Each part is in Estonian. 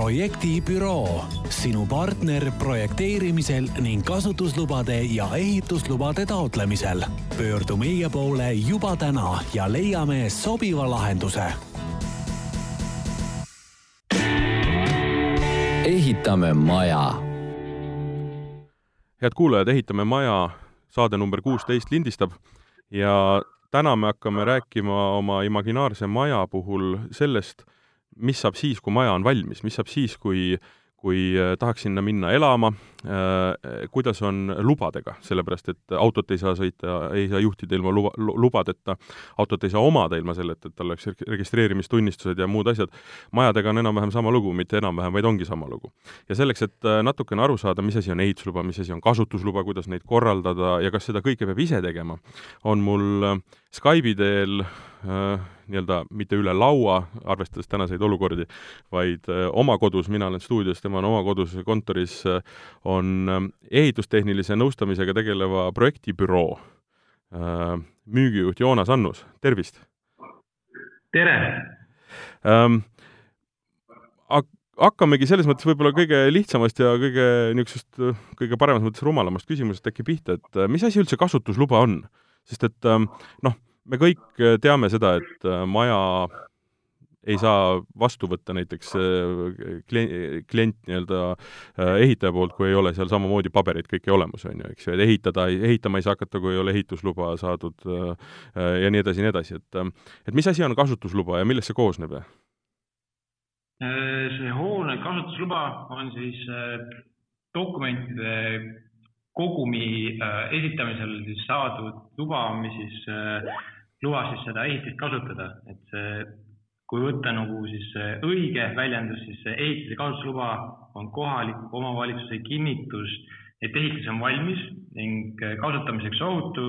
projektibüroo, sinu partner projekteerimisel ning kasutuslubade ja ehituslubade taotlemisel. pöördu meie poole juba täna ja leiame sobiva lahenduse. ehitame maja. head kuulajad, Ehitame maja saade number kuusteist lindistab ja täna me hakkame rääkima oma imaginaarse maja puhul sellest, mis saab siis, kui maja on valmis, mis saab siis, kui kui äh, tahaks sinna minna elama, äh, kuidas on lubadega, sellepärast et autot ei saa sõita, ei saa juhtida ilma luba, lubadeta, autot ei saa omada ilma selleta, et tal oleks registreerimistunnistused ja muud asjad. majadega on enam-vähem sama lugu, mitte enam-vähem, vaid ongi sama lugu. ja selleks, et äh, natukene aru saada, mis asi on ehitusluba, mis asi on kasutusluba, kuidas neid korraldada ja kas seda kõike peab ise tegema, on mul Skype'i teel äh, nii-öelda mitte üle laua, arvestades tänaseid olukordi, vaid äh, oma kodus, mina olen stuudios, tema on oma kodus kontoris, äh, on äh, ehitustehnilise nõustamisega tegeleva projektibüroo müügijuht Joonas Annus, tervist! tere ähm,! hakkamegi selles mõttes võib-olla kõige lihtsamast ja kõige niisugusest, kõige paremas mõttes rumalamast küsimusest äkki pihta, et mis asi üldse kasutusluba on? Sest et ähm, noh, me kõik äh, teame seda, et äh, maja ei saa vastu võtta näiteks äh, klient, klient nii-öelda ehitaja poolt, kui ei ole seal samamoodi paberid kõiki olemas, on ju, eks ju, et ehitada, ehitama ei saa hakata, kui ei ole ehitusluba saadud ja nii edasi ja nii edasi, et et mis asi on kasutusluba ja millest see koosneb? see hoone kasutusluba on siis dokumentide kogumi esitamisel siis saadud luba, mis siis lubas siis seda ehitist kasutada, et see, kui võtta nagu siis õige väljendus, siis ehitise kasutusluba on kohaliku omavalitsuse kinnitus, et ehitis on valmis ning kasutamiseks ohutu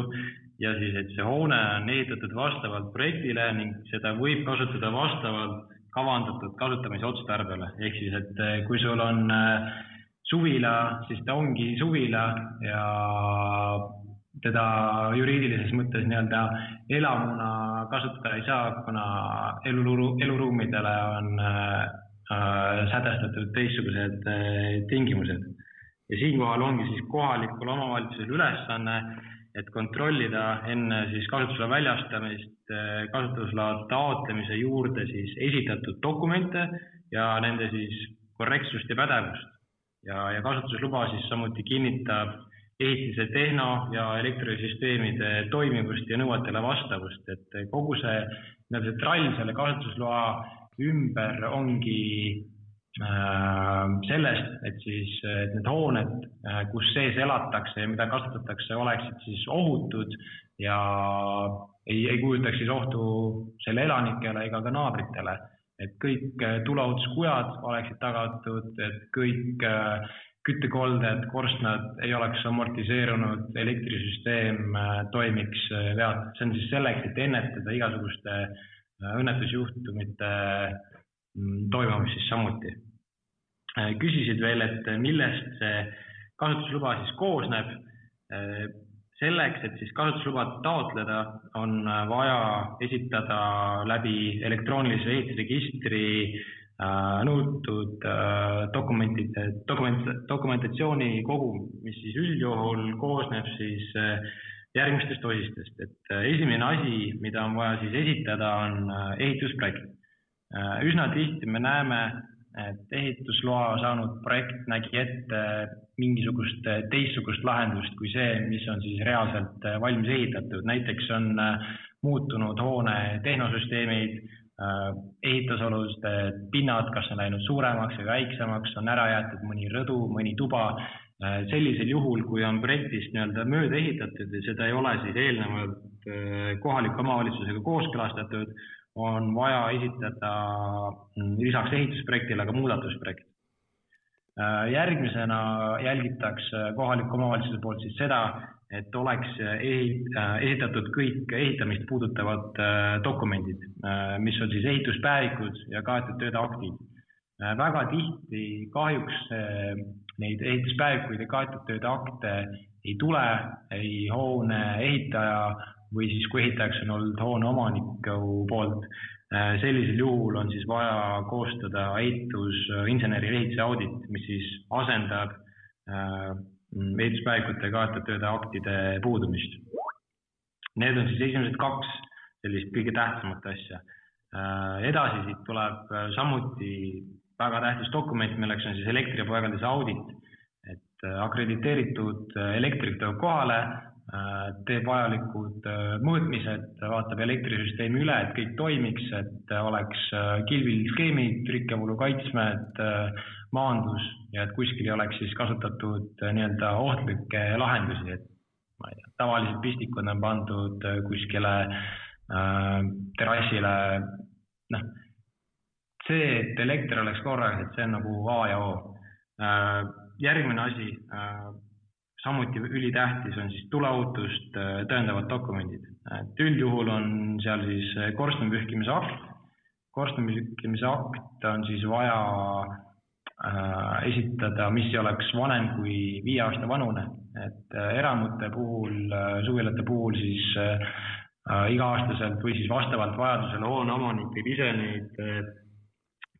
ja siis, et see hoone on ehitatud vastavalt projektile ning seda võib kasutada vastavalt kavandatud kasutamise otstarbele. ehk siis, et kui sul on suvila, siis ta ongi suvila ja teda juriidilises mõttes nii-öelda elamuna kasutada ei saa, kuna eluru, eluruumidele on äh, sätestatud teistsugused äh, tingimused. ja siinkohal ongi siis kohalikul omavalitsusel ülesanne, et kontrollida enne siis kasutusloa väljastamist äh, kasutusloa taotlemise juurde siis esitatud dokumente ja nende siis korrektsust ja pädevust. Ja, ja kasutusluba siis samuti kinnitab ehitise tehno- ja elektrisüsteemide toimivust ja nõuetele vastavust, et kogu see nii-öelda see trall selle kasutusloa ümber ongi äh, sellest, et siis et need hooned, äh, kus sees elatakse ja mida kasutatakse, oleksid siis ohutud ja ei, ei kujutaks siis ohtu selle elanikele ega ka naabritele. Et kõik äh, tuleohutuskujad oleksid tagatud, et kõik äh, küttekolded, korstnad ei oleks amortiseerunud, elektrisüsteem äh, toimiks vead, see on siis selleks, et ennetada igasuguste õnnetusjuhtumite mm, toimumist siis samuti. küsisid veel, et millest see kasutusluba siis koosneb. Selleks, et siis kasutusluba taotleda, on vaja esitada läbi elektroonilise ehitusregistri Äh, nõutud äh, dokumentide, dokument, dokumentatsiooni kogum, mis siis üldjuhul koosneb siis äh, järgmistest osistest, et esimene asi, mida on vaja siis esitada, on ehitusprojekt. üsna tihti me näeme, et ehitusloa saanud projekt nägi ette mingisugust teistsugust lahendust kui see, mis on siis reaalselt valmis ehitatud, näiteks on muutunud hoone tehnosüsteemid Äh, ehitusaluste pinnad, kas on läinud suuremaks või väiksemaks, on ära jäetud mõni rõdu, mõni tuba. Äh, sellisel juhul, kui on projektist nii-öelda mööda ehitatud ja seda ei ole siis eelnevalt äh, kohaliku omavalitsusega kooskõlastatud, on vaja esitada mm, lisaks ehitusprojektile ka muudatusprojekt. järgmisena jälgitakse kohaliku omavalitsuse poolt siis seda, et oleks ehit-, äh, esitatud kõik ehitamist puudutavad äh, dokumendid, äh, mis on siis ehituspäevikud ja kaetud tööde aktid. väga tihti kahjuks neid ehituspäevikuid ja kaetud tööde akte ei tule ei hoone ehitaja või siis, kui ehitajaks on olnud hoone omaniku poolt. sellisel juhul on siis vaja koostada ehitusinseneri ehituse audit, mis siis asendab ehituspäevikute ja kaetud aktide puudumist. Need on siis esimesed kaks sellist kõige tähtsamat asja. edasi siit tuleb samuti väga tähtis dokument, milleks on siis elektripaigalduse audit. et akrediteeritud elektrik tuleb kohale Äh, teeb vajalikud äh, mõõtmised, vaatab elektrisüsteemi üle, et kõik toimiks, et oleks äh, kilbil skeemid, rikkevoolu kaitsmed, maandus ja et kuskil ei oleks siis kasutatud nii-öelda ohtlikke lahendusi, et ma ei tea, tavalised pistikud on pandud kuskile äh, terrassile, noh, see, et elekter oleks korras, et see on nagu A ja O äh,. järgmine asi äh, samuti ülitähtis on siis tuleohutust äh, tõendavad dokumendid. et üldjuhul on seal siis äh, korstna pühkimise akt. korstna pühkimise akt on siis vaja äh, esitada, mis oleks vanem kui viie aasta vanune, et äh, eramute puhul äh,, suvilate puhul siis äh, iga-aastaselt või siis vastavalt vajadusele hoone omanik võib ise neid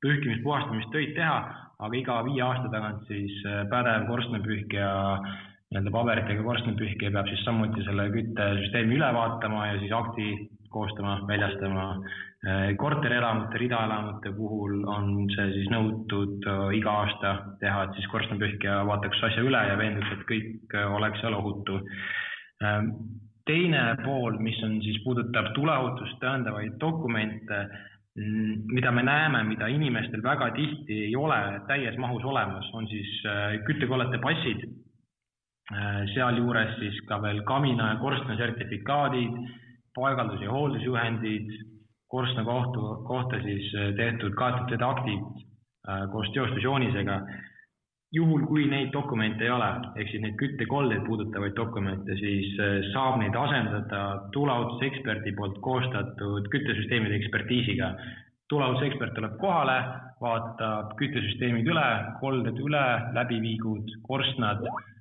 pühkimis-puhastamistöid teha, aga iga viie aasta tagant siis pädev korstnapühkija nii-öelda paberitega korstnapühkija peab siis samuti selle küttesüsteemi üle vaatama ja siis akti koostama, väljastama. Äh, korterelamute, ridaelamute puhul on see siis nõutud äh, iga aasta teha, et siis korstnapühkija vaataks asja üle ja veenduks, et kõik äh, oleks seal ohutu. teine pool, mis on siis, puudutab tuleohutust tõendavaid dokumente, mm, mida me näeme, mida inimestel väga tihti ei ole täies mahus olemas, on siis küttekollete passid sealjuures siis ka veel kamina ja korstna sertifikaadid, paigaldus- ja hooldusjuhendid, korstna kohtu, kohta siis äh, tehtud kaetud aktid äh, koos teostusjoonisega. juhul, kui neid dokumente ei ole, ehk siis neid küttekoldeid puudutavaid dokumente, siis saab neid asendada tuleohutuseksperdi poolt koostatud küttesüsteemide ekspertiisiga. tuleohutusekspert tuleb kohale, vaatab küttesüsteemid üle, kolded üle, läbiviigud, korstnad Äh,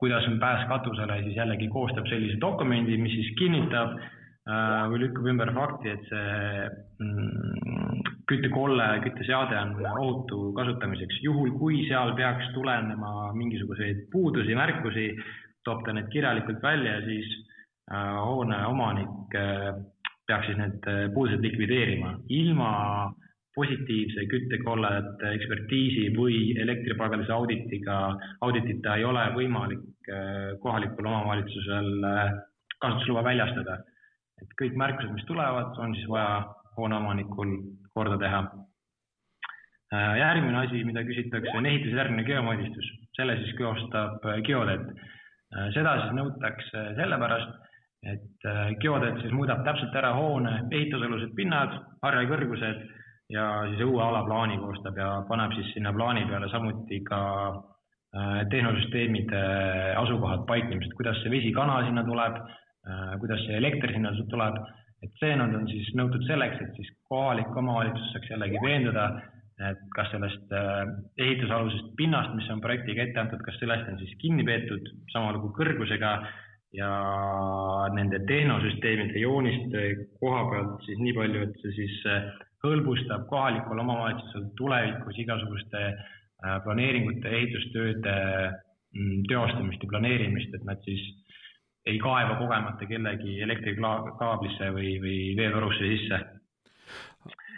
kuidas on pääs katusele, siis jällegi koostab sellise dokumendi, mis siis kinnitab äh, või lükkab ümber fakti, et see mm, küttekolle, kütteseade on ohutu kasutamiseks. juhul, kui seal peaks tulenema mingisuguseid puudusi, märkusi, toob ta need kirjalikult välja ja siis äh, hoone omanik peaks siis need puudused likvideerima. ilma positiivse küttekollete ekspertiisi või elektripaigalduse auditiga, auditita ei ole võimalik äh, kohalikul omavalitsusel äh, kasutusluba väljastada. et kõik märkused, mis tulevad, on siis vaja hooneomanikul korda teha. Äh, järgmine asi, mida küsitakse, on ehitusjärgne geomõõdistus, selle siis koostab geodet. seda siis nõutakse sellepärast, et geodet siis muudab täpselt ära hoone ehitusalused pinnad, harjakõrgused ja siis õue alaplaani koostab ja paneb siis sinna plaani peale samuti ka äh, tehnosüsteemide asukohad, paiknemised, kuidas see vesikanal sinna tuleb, äh, kuidas see elekter sinna tuleb, et see nad on siis nõutud selleks, et siis kohalik omavalitsus saaks jällegi veenduda, et kas sellest äh, ehitusalusest pinnast, mis on projektiga ette antud, kas sellest on siis kinni peetud, sama lugu kõrgusega ja nende tehnosüsteemide jooniste koha pealt siis nii palju, et see siis hõlbustab kohalikul omavalitsusel tulevikus igasuguste äh, planeeringute, ehitustööde mm, teostamist ja planeerimist, et nad siis ei kaeva kogemata kellegi elektrikaablisse või, või veetorusse sisse.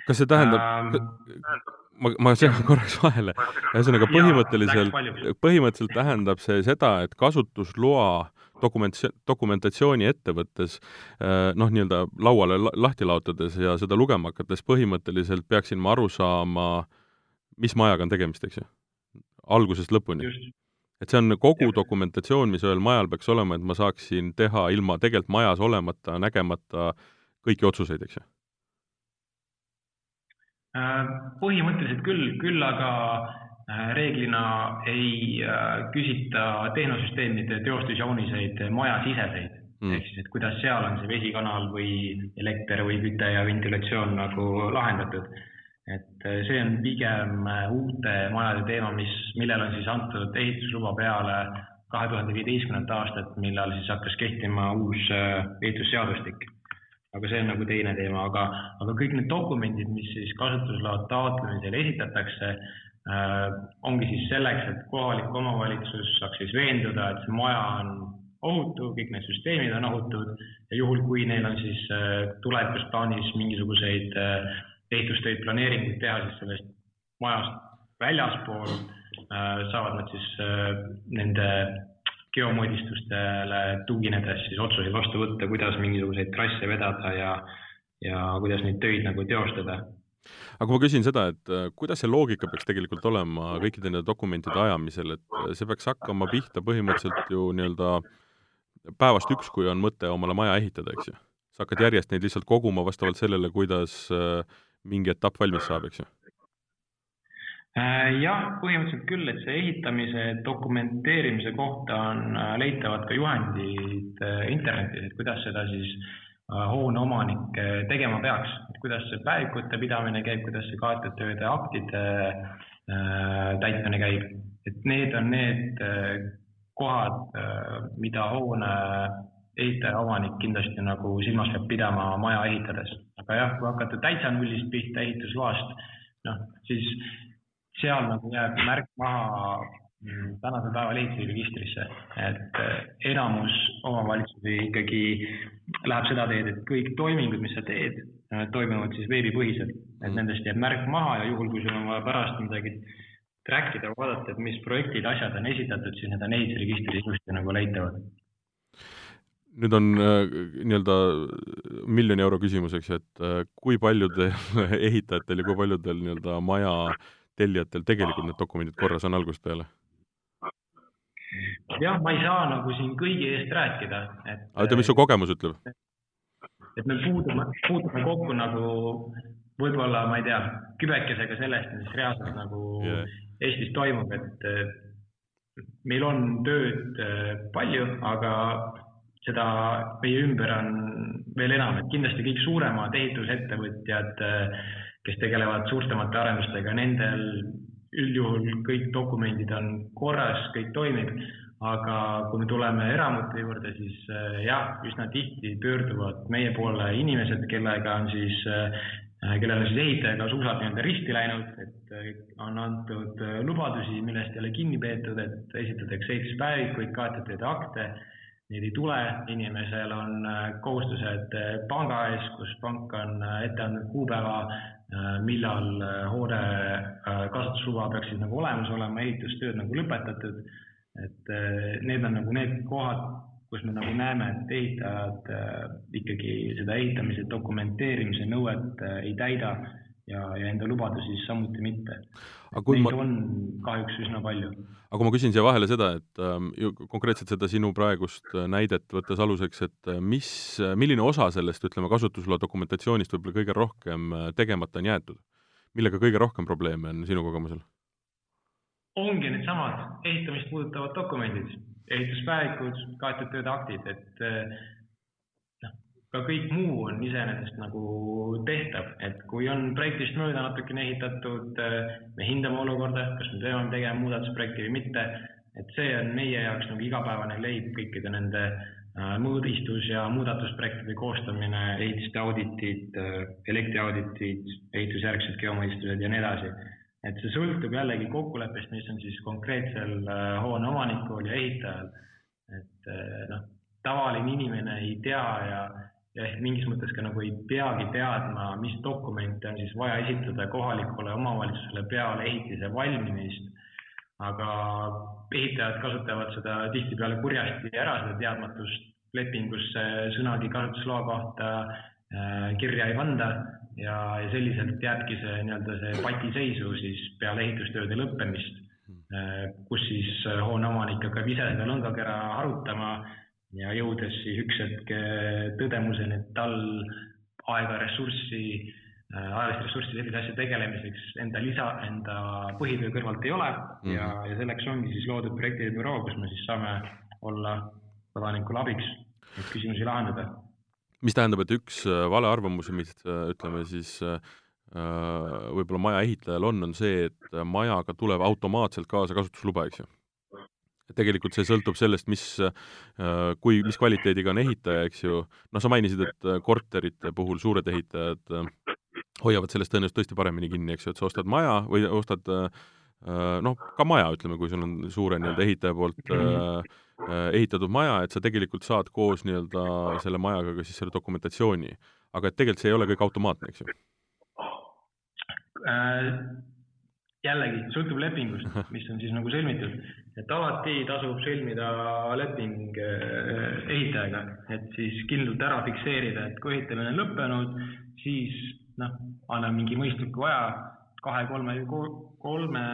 kas see tähendab ähm,, ma, ma segan korraks vahele, ühesõnaga põhimõtteliselt, põhimõtteliselt tähendab see seda, et kasutusloa dokument, dokumentatsiooni ettevõttes äh, noh, nii-öelda lauale lahti laotades ja seda lugema hakates põhimõtteliselt peaksin ma aru saama, mis majaga on tegemist, eks ju? algusest lõpuni. et see on kogu ja. dokumentatsioon, mis ühel majal peaks olema, et ma saaksin teha ilma tegelikult majas olemata, nägemata kõiki otsuseid, eks ju? Äh, põhimõtteliselt küll, küll aga reeglina ei äh, küsita tehnosüsteemide teostusjooniseid majasiseseid mm. ehk siis, et kuidas seal on see vesikanal või elekter või küte ja ventilatsioon nagu lahendatud. et äh, see on pigem uute majade teema, mis, millel on siis antud ehitusluba peale kahe tuhande viieteistkümnendat aastat, millal siis hakkas kehtima uus ehitusseadustik. aga see on nagu teine teema, aga, aga kõik need dokumendid, mis siis kasutusloa taotlemisel esitatakse äh,, ongi siis selleks, et kohalik omavalitsus saaks siis veenduda, et see maja on ohutu, kõik need süsteemid on ohutud ja juhul, kui neil on siis äh, tulevikus plaanis mingisuguseid äh, ehitustöid, planeeringuid teha siis sellest majast väljaspool, äh, saavad nad siis nende geomõõdistustele tuginedes siis otsuseid vastu võtta, kuidas mingisuguseid trasse vedada ja, ja kuidas neid töid nagu teostada. Aga kui ma küsin seda, et äh, kuidas see loogika peaks tegelikult olema kõikide nende dokumentide ajamisel, et äh, see peaks hakkama pihta põhimõtteliselt ju nii-öelda päevast üks, kui on mõte omale maja ehitada, eks ju? sa hakkad järjest neid lihtsalt koguma vastavalt sellele, kuidas äh, mingi etapp valmis saab, eks ju? Jah, põhimõtteliselt küll, et see ehitamise dokumenteerimise kohta on leitavad ka juhendid internetis, et kuidas seda siis hoone omanik tegema peaks, et kuidas see päevikute pidamine käib, kuidas see kaetud tööde aktide täitmine käib, et need on need kohad, mida hoone ehitaja omanik kindlasti nagu silmas peab pidama maja ehitades. aga jah, kui hakata täitsa nullist pihta ehitusloast, noh, siis seal nagu jääb märk maha mm, tänasel päeval ehitusregistrisse, et eh, enamus omavalitsusi ikkagi läheb seda teed, et kõik toimingud, mis sa teed, eh, toimuvad siis veebipõhiselt, et mm. nendest jääb märk maha ja juhul, kui sul on vaja pärast midagi track ida, vaadata, et mis projektid, asjad on esitatud, siis need on ehitusregistris ilusti nagu leitavad nüüd on äh, nii-öelda miljoni euro küsimus, eks et äh, kui paljudel ehitajatel ja kui paljudel nii-öelda maja tellijatel tegelikult need dokumendid korras on algusest peale? Jah, ma ei saa nagu siin kõigi eest rääkida, et. ütle, mis su kogemus ütleb? et me puudume, puutume kokku nagu võib-olla, ma ei tea, kübekesega sellest, mis reaalselt nagu yeah. Eestis toimub, et meil on tööd äh, palju, aga seda meie ümber on veel enam, et kindlasti kõik suuremad ehitusettevõtjad äh, kes tegelevad suurtemate arendustega, nendel üldjuhul kõik dokumendid on korras, kõik toimib, aga kui me tuleme eramute juurde, siis äh, jah, üsna tihti pöörduvad meie poole inimesed, kellega on siis äh, kellel on siis ehitajaga suusad nii-öelda risti läinud, et äh, on antud lubadusi, millest ei ole kinni peetud, et esitatakse ehituspäevikuid, kaetud akte neid ei tule, inimesel on kohustused panga ees, kus pank on ette andnud kuupäeva, millal hoone kasutusluba peaks siis nagu olemas olema, ehitustööd nagu lõpetatud. Et need on nagu need kohad, kus me nagu näeme, et ehitajad ikkagi seda ehitamise dokumenteerimise nõuet ei täida ja, ja enda lubadusi siis samuti mitte. Neid ma... on kahjuks üsna palju. aga kui ma küsin siia vahele seda, et ähm, konkreetselt seda sinu praegust äh, näidet võttes aluseks, et äh, mis, äh, milline osa sellest, ütleme, kasutusloa dokumentatsioonist võib-olla kõige rohkem tegemata on jäetud? millega kõige rohkem probleeme on sinu kogemusel? Ongi needsamad ehitamist puudutavad dokumendid, ehituspäevikud, kaetud tööde aktid, et ka kõik muu on iseenesest nagu tehtav, et kui on projektist mööda natukene ehitatud, me hindame olukorda, kas me peame tegema muudatusprojekti või mitte, et see on meie jaoks nagu igapäevane leib kõikide nende äh, mõõdistus- ja muudatusprojektide koostamine, ehitiste auditid, elektriauditid, ehitusjärgsed geomõistused ja nii edasi. Et see sõltub jällegi kokkuleppest, mis on siis konkreetsel äh, hoone omanikul ja ehitajal. et noh, tavaline inimene ei tea ja ja ehk mingis mõttes ka nagu ei peagi teadma, mis dokumente on siis vaja esitada kohalikule omavalitsusele peale ehitise valmimist. aga ehitajad kasutavad seda tihtipeale kurjasti ära, seda teadmatust lepingusse sõnagi kasutusloa kohta äh, kirja ei panda ja, ja selliselt jääbki see nii-öelda see patiseisu siis peale ehitustööde lõppemist äh,, kus siis hoone omanik hakkab ise seda lõngakera harutama ja jõudes siis üks hetk eh, tõdemuseni, et tal aega, ressurssi, äh, ajalist ressurssi sellise asja tegelemiseks enda lisa, enda põhitöö kõrvalt ei ole mm -hmm. ja, ja selleks ongi siis loodud projektide büroo, kus me siis saame olla kodanikule abiks, neid küsimusi lahendada. Mis tähendab, et üks äh, valearvamus, mis äh, ütleme siis võib-olla maja ehitajal on, on see, et majaga tuleb automaatselt kaasa kasutusluba, eks ju? tegelikult see sõltub sellest, mis, äh, kui, mis kvaliteediga on ehitaja, eks ju, noh, sa mainisid, et äh, korterite puhul suured ehitajad äh, hoiavad sellest tõenäoliselt tõesti paremini kinni, eks ju, et sa ostad maja või ostad noh, ka maja, ütleme, kui sul on suure nii-öelda ehitaja poolt ehitatud maja, et sa tegelikult saad koos nii-öelda selle majaga ka siis selle dokumentatsiooni. aga et tegelikult see ei ole kõik automaatne, eks ju? Jällegi sõltub lepingust, mis on siis nagu sõlmitud, et alati tasub sõlmida leping äh, ehitajaga, et siis kindlalt ära fikseerida, et kui ehitamine on lõppenud, siis noh, anna mingi mõistliku aja, kahe-kolme, kolme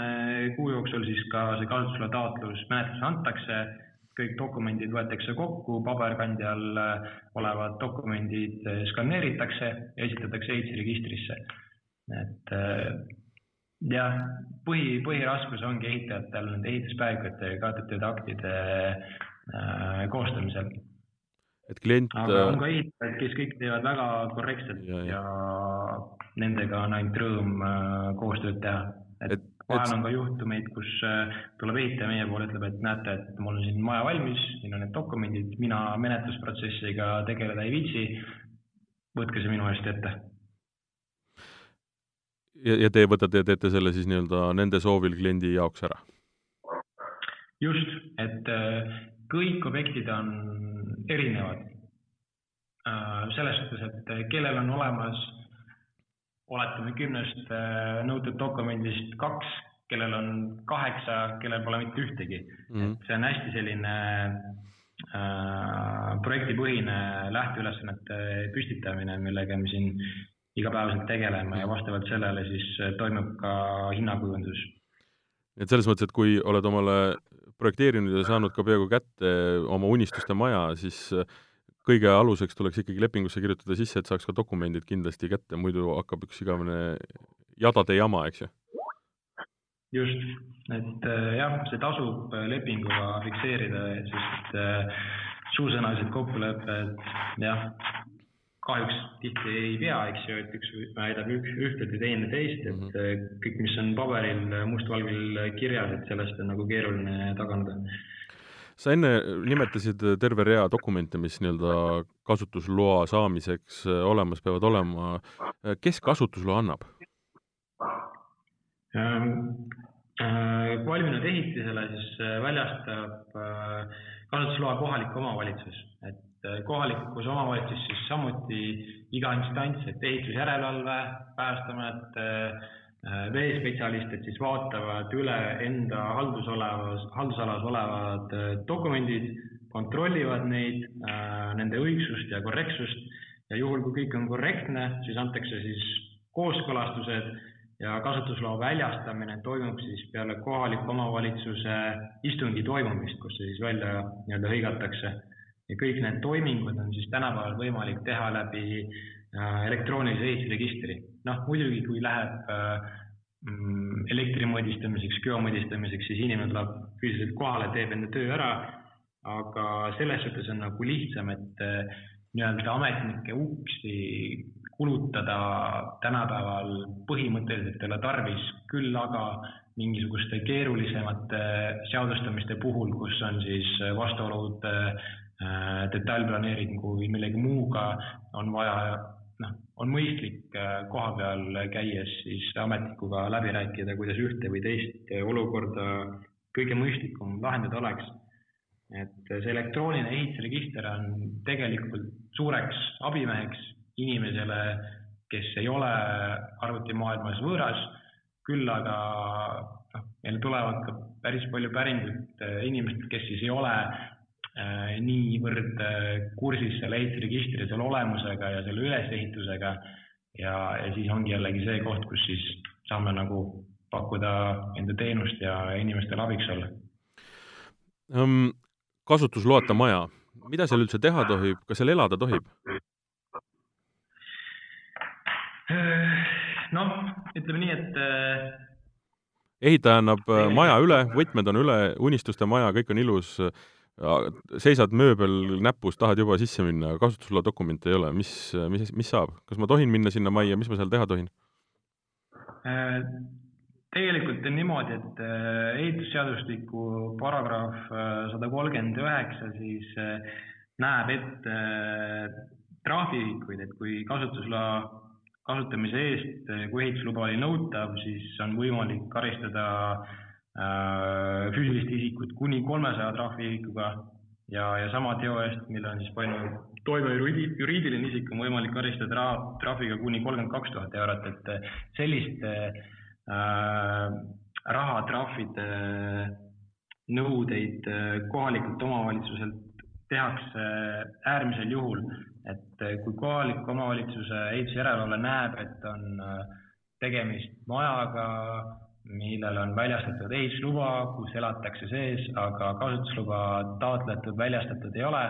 kuu jooksul siis ka see kasutusloa taotlus menetlusse antakse, kõik dokumendid võetakse kokku, paberkandjal äh, olevad dokumendid äh, skaneeritakse ja esitatakse ehitusregistrisse. et jah, põhi, põhiraskus ongi ehitajatel nende ehituspäevikute ja kaotatud aktide äh, koostamisel. et klient. aga on äh, ka ehitajaid, kes kõik teevad väga korrektselt ja, ja. ja nendega on ainult rõõm äh, koostööd teha. et, et vahel on ka juhtumeid, kus äh, tuleb ehitaja meie poole, ütleb, et näete, et mul on siin maja valmis, siin on need dokumendid, mina menetlusprotsessiga tegeleda ei viitsi. võtke see minu eest ette ja, ja te võtate ja teete selle siis nii-öelda nende soovil kliendi jaoks ära? just, et äh, kõik objektid on erinevad. Äh, selles suhtes, et kellel on olemas, oletame kümnest nõutud dokumendist kaks, kellel on kaheksa, kellel pole mitte ühtegi mm. -hmm. et see on hästi selline äh, projektipõhine lähteülesannete püstitamine, millega me siin igapäevaselt tegelema ja vastavalt sellele siis äh, toimub ka hinnakujundus. et selles mõttes, et kui oled omale projekteerinud ja saanud ka peaaegu kätte oma unistuste maja, siis äh, kõige aluseks tuleks ikkagi lepingusse kirjutada sisse, et saaks ka dokumendid kindlasti kätte, muidu hakkab üks igavene jadade jama, eks ju? just, et äh, jah, see tasub lepinguga fikseerida, sest suusõnalised kokkulepped jah, kahjuks tihti ei pea, eks ju, et üks väidab üks, ühte või teine teist, et mm -hmm. kõik, mis on paberil mustvalgel kirjas, et sellest on nagu keeruline taganeda. Sa enne nimetasid terve rea dokumente, mis nii-öelda kasutusloa saamiseks äh, olemas peavad olema. kes kasutusloa annab ähm,? Äh, valminud ehitisele siis väljastab kasutusloa kohalik omavalitsus, et Äh, kohalikus omavalitsuses siis samuti iga instants, et ehitusjärelevalve, Päästeamet, äh, veespetsialistid siis vaatavad üle enda haldusolevas, haldusalas olevad äh, dokumendid, kontrollivad neid, nende õigsust ja korrektsust ja juhul, kui kõik on korrektne, siis antakse siis kooskõlastused ja kasutusloa väljastamine toimub siis peale kohaliku omavalitsuse istungi toimumist, kus see siis välja nii-öelda hõigatakse ja kõik need toimingud on siis tänapäeval võimalik teha läbi äh, elektroonilise ehitusregistri. Noh, muidugi, kui läheb äh, mm, elektri mõõdistamiseks, geo mõõdistamiseks, siis inimene tuleb füüsiliselt kohale, teeb enda töö ära, aga selles suhtes on nagu lihtsam, et äh, nii-öelda ametnike uksi kulutada tänapäeval põhimõtteliselt ei ole tarvis, küll aga mingisuguste keerulisemate seadustamiste puhul, kus on siis vastuolud Äh, detailplaneeringu või millegi muuga on vaja, noh, on mõistlik äh, koha peal käies siis ametnikuga läbi rääkida, kuidas ühte või teist olukorda kõige mõistlikum lahendada oleks. et see elektrooniline ehitusregister on tegelikult suureks abimeheks inimesele, kes ei ole arvutimaailmas võõras, küll aga noh, meil tulevad ka päris palju päringuid äh, inimestelt, kes siis ei ole niivõrd äh, kursis selle ehitusregistri, selle olemusega ja selle ülesehitusega. ja, ja siis ongi jällegi see koht, kus siis saame nagu pakkuda enda teenust ja inimestele abiks olla um,. kasutusloata maja, mida seal üldse teha tohib, kas seal elada tohib? Äh, noh, ütleme nii, et ehitaja annab maja üle, võtmed on üle, unistuste maja, kõik on ilus seisad mööbel näpus, tahad juba sisse minna, kasutusloa dokumente ei ole, mis, mis, mis saab, kas ma tohin minna sinna majja, mis ma seal teha tohin? Äh, tegelikult on niimoodi, et äh, ehitusseadustiku paragrahv sada kolmkümmend üheksa siis näeb ette trahviühikuid, et kui kasutusloa kasutamise eest, kui ehitusluba oli nõutav, siis on võimalik karistada äh, füüsilist isikut kuni kolmesaja trahviühikuga ja, ja sama teo eest, mille on siis pannud toime juriidiline isik, on võimalik karistada trahviga kuni kolmkümmend kaks tuhat eurot, et selliste äh, rahatrahvide nõudeid äh, kohalikult omavalitsuselt tehakse äärmisel juhul, et äh, kui kohaliku omavalitsuse ehitusjärelevalve näeb, et on äh, tegemist majaga, millele on väljastatud ehitusluba, kus elatakse sees, aga kasutusluba taotletud, väljastatud ei ole,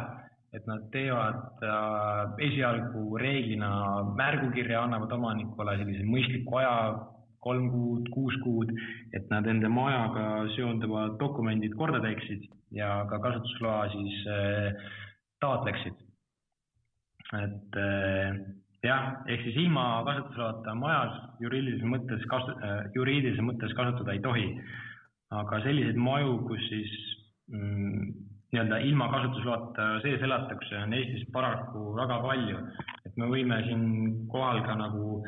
et nad teevad äh, esialgu reeglina märgukirja, annavad omanikule sellise mõistliku aja, kolm kuud, kuus kuud, et nad enda majaga seonduvad dokumendid korda teeksid ja ka kasutusloa siis äh, taotleksid. et äh, jah, ehk siis ilma kasutusloata majas juriidilises mõttes kasu- äh,, juriidilises mõttes kasutada ei tohi. aga selliseid maju, kus siis mm, nii-öelda ilma kasutusloata sees elatakse, on Eestis paraku väga palju. et me võime siinkohal ka nagu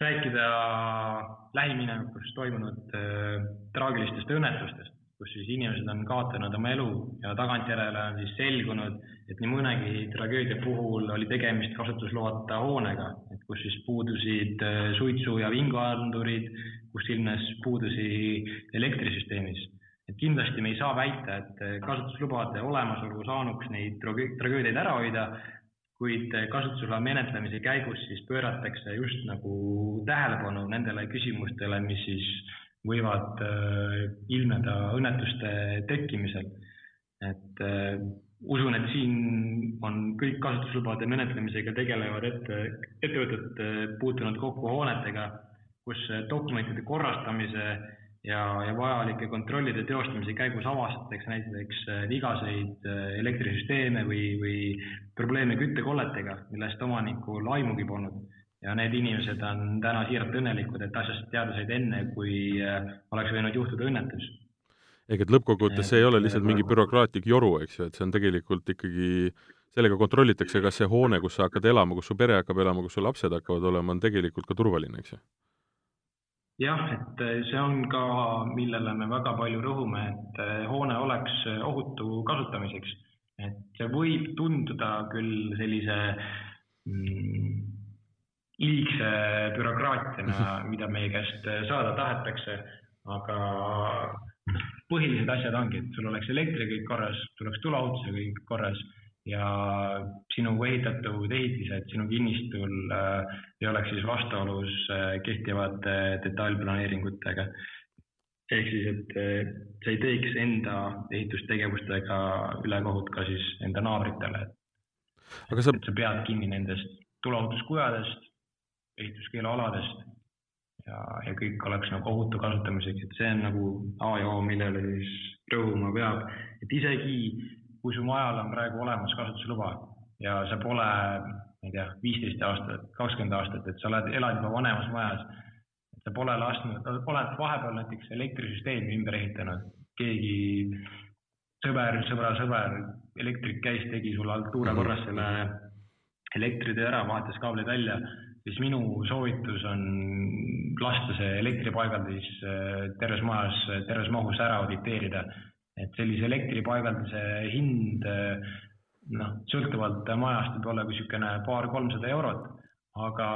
rääkida lähiminevikus toimunud äh, traagilistest õnnetustest kus siis inimesed on kaotanud oma elu ja tagantjärele on siis selgunud, et nii mõnegi tragöödia puhul oli tegemist kasutusloata hoonega, et kus siis puudusid äh, suitsu- ja vinguandurid, kus ilmnes puudusi elektrisüsteemis. et kindlasti me ei saa väita, et äh, kasutuslubade olemasolu saanuks neid tragöödiaid ära hoida, kuid äh, kasutusloa menetlemise käigus siis pööratakse just nagu tähelepanu nendele küsimustele, mis siis võivad äh, ilmneda õnnetuste tekkimisel. et äh, usun, et siin on kõik kasutuslubade menetlemisega tegelevad ette, ettevõtted äh, puutunud kokku hoonetega, kus dokumentide korrastamise ja, ja vajalike kontrollide teostamise käigus avastatakse näiteks vigaseid elektrisüsteeme või, või probleeme küttekolletega, millest omanikul aimugi polnud ja need inimesed on täna siiralt õnnelikud, et asjast teada said enne, kui äh, oleks võinud juhtuda õnnetus. ehk et lõppkokkuvõttes see ei ole lihtsalt mingi bürokraatlik joru, eks ju, et see on tegelikult ikkagi, sellega kontrollitakse, kas see hoone, kus sa hakkad elama, kus su pere hakkab elama, kus su lapsed hakkavad olema, on tegelikult ka turvaline, eks ju? jah, et äh, see on ka, millele me väga palju rõhume, et äh, hoone oleks ohutu kasutamiseks. et see võib tunduda küll sellise mm, liigse bürokraatiana, mida meie käest saada tahetakse, aga põhilised asjad ongi, et sul oleks elektriga kõik korras, sul oleks tuleohutusega kõik korras ja sinu ehitatud ehitised sinu kinnistul äh, ei oleks siis vastuolus äh, kehtivate detailplaneeringutega. ehk siis, et äh, sa ei teeks enda ehitustegevustega ülekohut ka siis enda naabritele. aga sa, sa pead kinni nendest tuleohutuskujadest ehituskeelualadest ja, ja kõik oleks nagu ohutu kasutamiseks, et see on nagu A ja O, millele siis rõhuma peab, et isegi kui su majal on praegu olemas kasutusluba ja sa pole, ma ei tea, viisteist aastat, kakskümmend aastat, et sa oled, elad juba vanemas majas, sa pole lasknud, oled vahepeal näiteks elektrisüsteemi ümber ehitanud, keegi sõber, sõbra sõber, elektrik käis, tegi sulle altuure korras selle elektritöö ära, vahetas kaablid välja siis minu soovitus on lasta see elektripaigaldis äh, terves majas, terves mahus ära auditeerida. et sellise elektripaigaldise hind äh, noh, sõltuvalt majast võib olla niisugune paar-kolmsada eurot, aga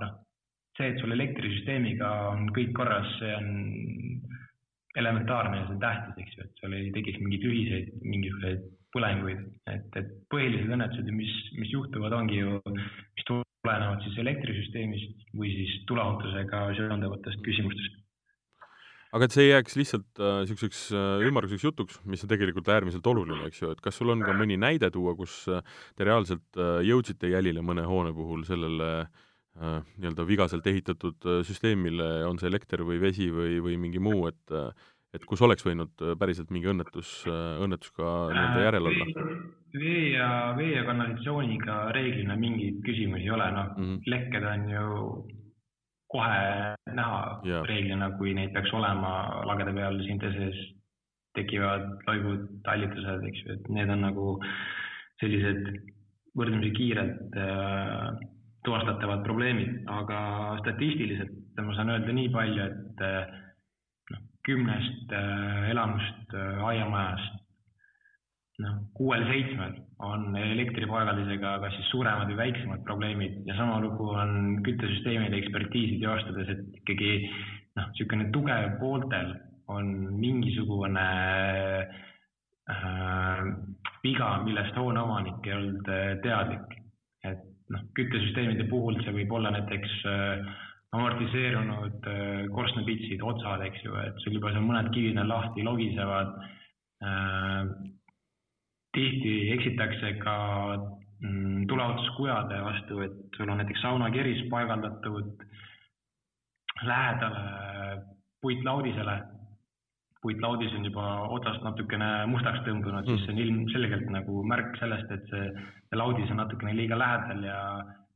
noh, see, et sul elektrisüsteemiga on kõik korras, see on elementaarne ja see on tähtis, eks ju, et sul ei tekiks mingeid ühiseid mingisuguseid põlenguid, et, et põhilised õnnetused, mis, mis juhtuvad, ongi ju, mis tulenevad siis elektrisüsteemist või siis tuleohutusega seonduvatest küsimustest. aga et see ei jääks lihtsalt niisuguseks äh, äh, ümmarguseks jutuks, mis on tegelikult äärmiselt oluline, eks ju, et kas sul on ka mõni näide tuua, kus äh, te reaalselt äh, jõudsite jälile mõne hoone puhul sellele äh, nii-öelda vigaselt ehitatud äh, süsteemile, on see elekter või vesi või, või mingi muu, et et kus oleks võinud päriselt mingi õnnetus, õnnetus ka nii-öelda järel olla? vee ja, vee ja kanalisatsiooniga reeglina mingeid küsimusi ei ole, noh mm -hmm. lekked on ju kohe näha Jaa. reeglina, kui neid peaks olema lagede peal siinte sees, tekivad loigud, tallitused, eks ju, et need on nagu sellised võrdlemisi kiirelt äh, tuvastatavad probleemid, aga statistiliselt ma saan öelda nii palju, et äh, kümnest äh, elamust äh, aiamajast noh, kuuel-seitsmel on elektripaigaldisega kas siis suuremad või väiksemad probleemid ja sama lugu on küttesüsteemide ekspertiisi teostades, et ikkagi noh, niisugune tugev pooltel on mingisugune äh, viga, millest hoone omanik ei olnud äh, teadlik. et noh, küttesüsteemide puhul see võib olla näiteks äh, amortiseerunud äh, korstnapitsid, otsad, eks ju, et sul juba seal mõned kivid on lahti, logisevad äh, tihti eksitakse ka mm, tuleohutuskujade vastu, et sul on näiteks saunakeris paigaldatud lähedale puitlaudisele. puitlaudis on juba otsast natukene mustaks tõmbunud mm., siis see on ilmselgelt nagu märk sellest, et see, see laudis on natukene liiga lähedal ja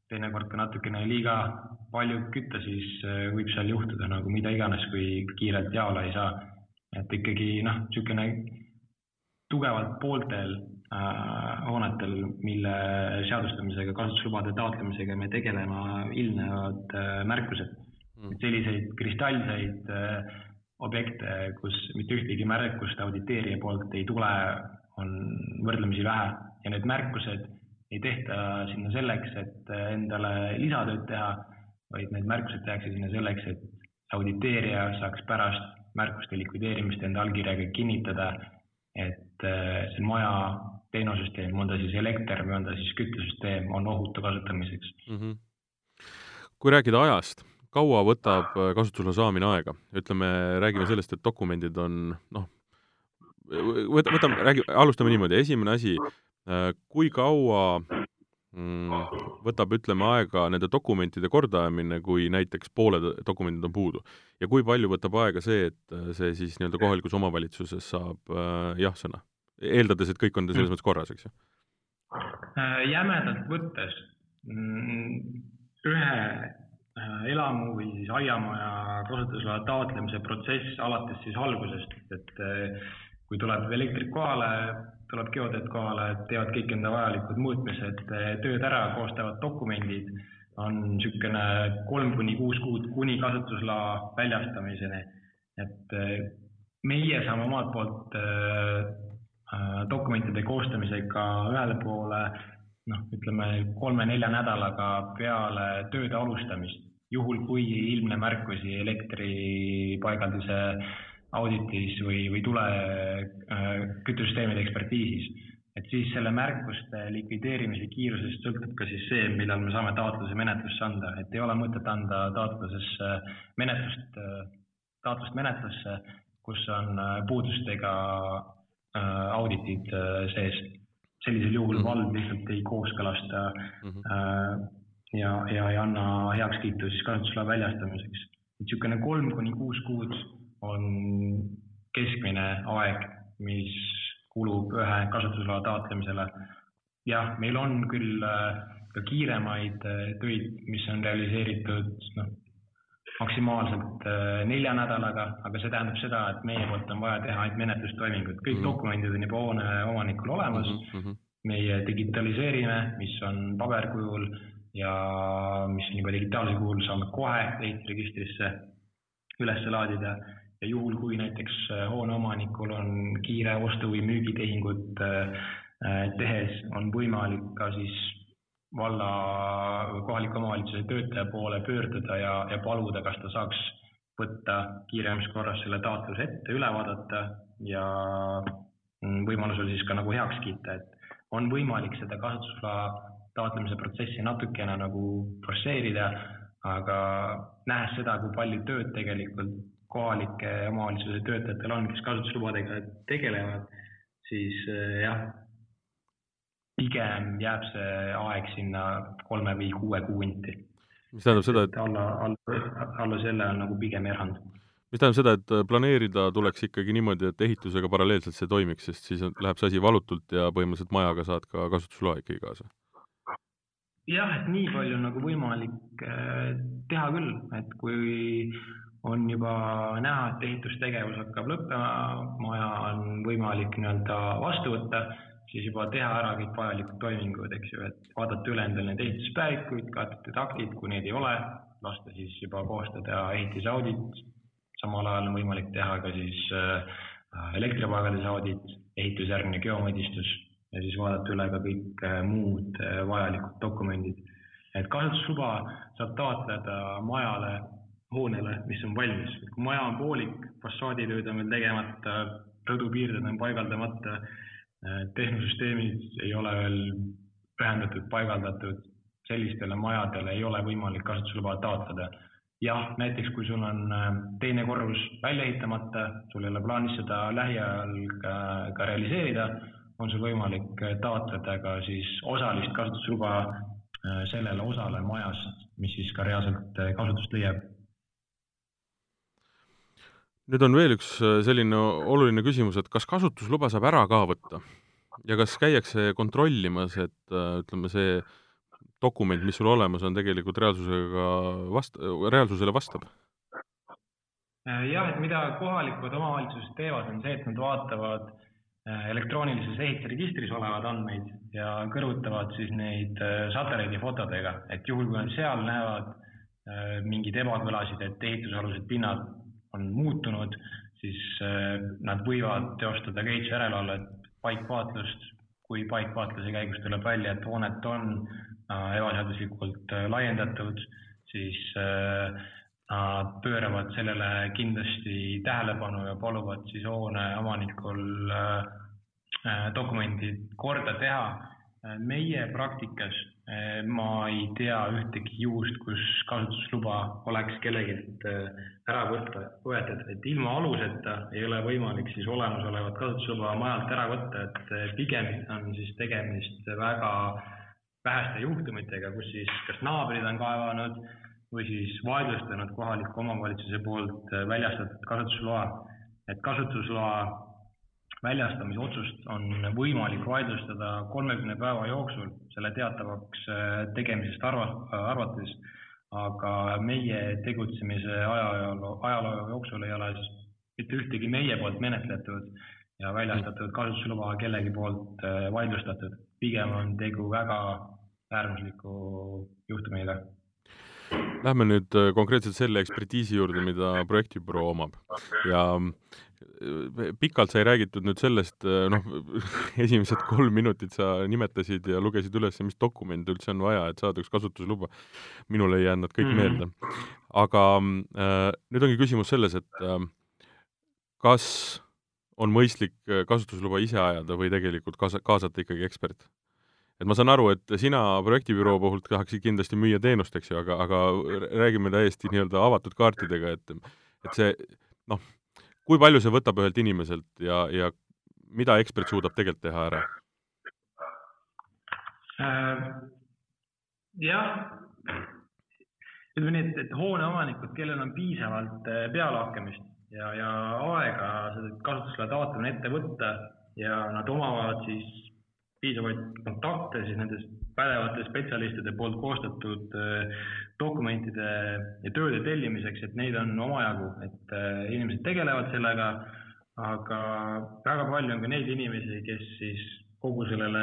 teinekord ka natukene liiga palju kütta, siis äh, võib seal juhtuda nagu mida iganes, kui kiirelt jaola ei saa. et ikkagi noh, niisugune tugevalt pooltel äh, hoonetel, mille seadustamisega, kasutuslubade taotlemisega me tegeleme, ilmnevad äh, märkused. Mm.. selliseid kristallseid äh, objekte, kus mitte ühtegi märkust auditeerija poolt ei tule, on võrdlemisi vähe. Ja need märkused ei tehta sinna selleks, et endale lisatööd teha, vaid need märkused tehakse sinna selleks, et auditeerija saaks pärast märkuste likvideerimist enda allkirjaga kinnitada, et äh, see maja teenusüsteem, on ta siis elekter või on ta siis küttesüsteem, on ohutu kasutamiseks mm. -hmm. kui rääkida ajast, kaua võtab äh, kasutusloa saamine aega? ütleme, räägime sellest, et dokumendid on noh, võta, võtame, räägi, alustame niimoodi, esimene asi, kui kaua mm, võtab, ütleme, aega nende dokumentide kordaajamine, kui näiteks pooled dokumendid on puudu? ja kui palju võtab aega see, et see siis nii-öelda kohalikus omavalitsuses saab äh, jah-sõna? eeldades, et kõik on selles mõttes korras, eks ju? jämedalt võttes mm, ühe elamu või siis aiamaja kasutusloa taotlemise protsess alates siis algusest, et kui tuleb elektrik kohale, tuleb geoteed kohale, teevad kõik enda vajalikud muutmised, tööd ära, koostavad dokumendid, on niisugune kolm kuni kuus kuud kuni kasutusloa väljastamiseni. et meie saame omalt poolt dokumentide koostamisega ühele poole noh, ütleme kolme-nelja nädalaga peale tööde alustamist, juhul kui ei ilmne märkusi elektripaigalduse auditis või, või tule äh, ekspertiisis. et siis selle märkuste likvideerimise kiirusest sõltub ka siis see, millal me saame taotluse menetlusse anda, et ei ole mõtet anda taotlusesse menetlust, taotlust menetlusse, kus on puudustega äh, auditid äh, sees. sellisel juhul mm -hmm. vald lihtsalt ei kooskõlasta mm -hmm. äh, ja, ja ei anna heakskiitu siis kasutusloa väljastamiseks. niisugune kolm kuni kuus kuud on keskmine aeg, mis kulub ühe kasutusloa taotlemisele. jah, meil on küll äh, ka kiiremaid äh, töid, mis on realiseeritud noh, maksimaalselt äh, nelja nädalaga, aga see tähendab seda, et meie poolt on vaja teha ainult menetlustoimingud, kõik mm -hmm. dokumendid on juba hoone omanikul olemas mm. -hmm. meie digitaliseerime, mis on paberkujul ja mis on juba digitaalsel kujul, saame kohe ehituregistrisse üles laadida ja juhul, kui näiteks hoone omanikul on kiire ostu- või müügitehingut tehes, on võimalik ka siis valla kohaliku omavalitsuse töötaja poole pöörduda ja, ja paluda, kas ta saaks võtta kiiremas korras selle taotluse ette, üle vaadata ja võimalusel siis ka nagu heaks kiita, et on võimalik seda kasutusloa taotlemise protsessi natukene nagu forsseerida, aga nähes seda, kui palju tööd tegelikult kohalike omavalitsuse töötajatel on, kes kasutuslubadega tegelevad, siis jah, pigem jääb see aeg sinna kolme või kuue kuu inti. mis tähendab seda, et alla, alla, alla selle on nagu pigem erand. mis tähendab seda, et planeerida tuleks ikkagi niimoodi, et ehitusega paralleelselt see toimiks, sest siis läheb see asi valutult ja põhimõtteliselt majaga saad ka kasutusloa ikkagi kaasa? jah, et nii palju nagu võimalik äh, teha küll, et kui on juba näha, et ehitustegevus hakkab lõppema, maja on võimalik nii-öelda vastu võtta, siis juba teha ära kõik vajalikud toimingud, eks ju, et vaadata üle endale need ehituspäevikuid, kaetud aktid, kui neid ei ole, lasta siis juba koostada ehitusaudit, samal ajal on võimalik teha ka siis äh, elektripaigalduse audit, ehitusjärgne geomõõdistus ja siis vaadata üle ka kõik äh, muud äh, vajalikud dokumendid. et kasutusluba saab taotleda majale, hoonele, mis on valmis. kui maja on poolik, fassaaditööd on veel tegemata, rõdupiirded on paigaldamata, äh, tehnosüsteemid ei ole veel ühendatud, paigaldatud, sellistele majadele ei ole võimalik kasutusluba taotleda. jah, näiteks kui sul on teine korrus välja ehitamata, sul ei ole plaanis seda lähiajal ka, ka realiseerida on sul võimalik äh, taotleda ka siis osalist kasutusluba äh, sellele osale majast, mis siis ka reaalselt äh, kasutust leiab. Nüüd on veel üks selline oluline küsimus, et kas kasutusluba saab ära ka võtta ja kas käiakse kontrollimas, et ütleme, see dokument, mis sul olemas on, tegelikult reaalsusega vast-, reaalsusele vastab? jah, et mida kohalikud omavalitsused teevad, on see, et nad vaatavad äh, Äh, elektroonilises ehitusregistris olevad andmeid ja kõrvutavad siis neid äh, satelliidifotodega, et juhul, kui nad seal näevad äh, mingeid ebakõlasid, et ehitusalused pinnad on muutunud, siis nad võivad teostada ka ehitusjärelevalvet, paikvaatlust, kui paikvaatluse käigus tuleb välja, et hoonet on ebaseaduslikult laiendatud, siis Nad pööravad sellele kindlasti tähelepanu ja paluvad siis hoone omanikul Äh, dokumendid korda teha. Äh, meie praktikas äh, ma ei tea ühtegi juhust, kus kasutusluba oleks kellelgi ära võtta, võetud, et ilma aluseta ei ole võimalik siis olemasolevat kasutusluba majalt ära võtta, et pigem on siis tegemist väga väheste juhtumitega, kus siis kas naabrid on kaevanud või siis vaidlustanud kohaliku omavalitsuse poolt väljastatud kasutusloa. et kasutusloa väljastamise otsust on võimalik vaidlustada kolmekümne päeva jooksul selle teatavaks äh, tegemisest arva, arvates, aga meie tegutsemise ajaloo, ajaloo jooksul ei ole mitte ühtegi meie poolt menetletud ja väljastatud kasutusluba kellegi poolt äh, vaidlustatud. pigem on tegu väga äärmusliku juhtumiga Lähme nüüd äh, konkreetselt selle ekspertiisi juurde, mida projektibüroo omab ja äh, pikalt sai räägitud nüüd sellest, äh, noh, esimesed kolm minutit sa nimetasid ja lugesid üles, mis dokumente üldse on vaja, et saada üks kasutusluba. minul ei jäänud nad kõik mm -hmm. meelde. aga äh, nüüd ongi küsimus selles, et äh, kas on mõistlik kasutusluba ise ajada või tegelikult kaasa, kaasata ikkagi ekspert? Et ma saan aru, et sina projektibüroo puhul tahaksid kindlasti müüa teenust, eks ju, aga, aga räägime täiesti nii-öelda avatud kaartidega, et et see noh, kui palju see võtab ühelt inimeselt ja, ja mida ekspert suudab tegelikult teha ära äh,? jah, ütleme nii, et, et hooneomanikud, kellel on piisavalt äh, pealehakkamist ja, ja aega seda kasutusloa taotlemine ette võtta ja nad omavad siis piisavaid kontakte siis nendest pädevate spetsialistide poolt koostatud äh, dokumentide ja tööde tellimiseks, et neid on omajagu, et äh, inimesed tegelevad sellega, aga väga palju on ka neid inimesi, kes siis kogu sellele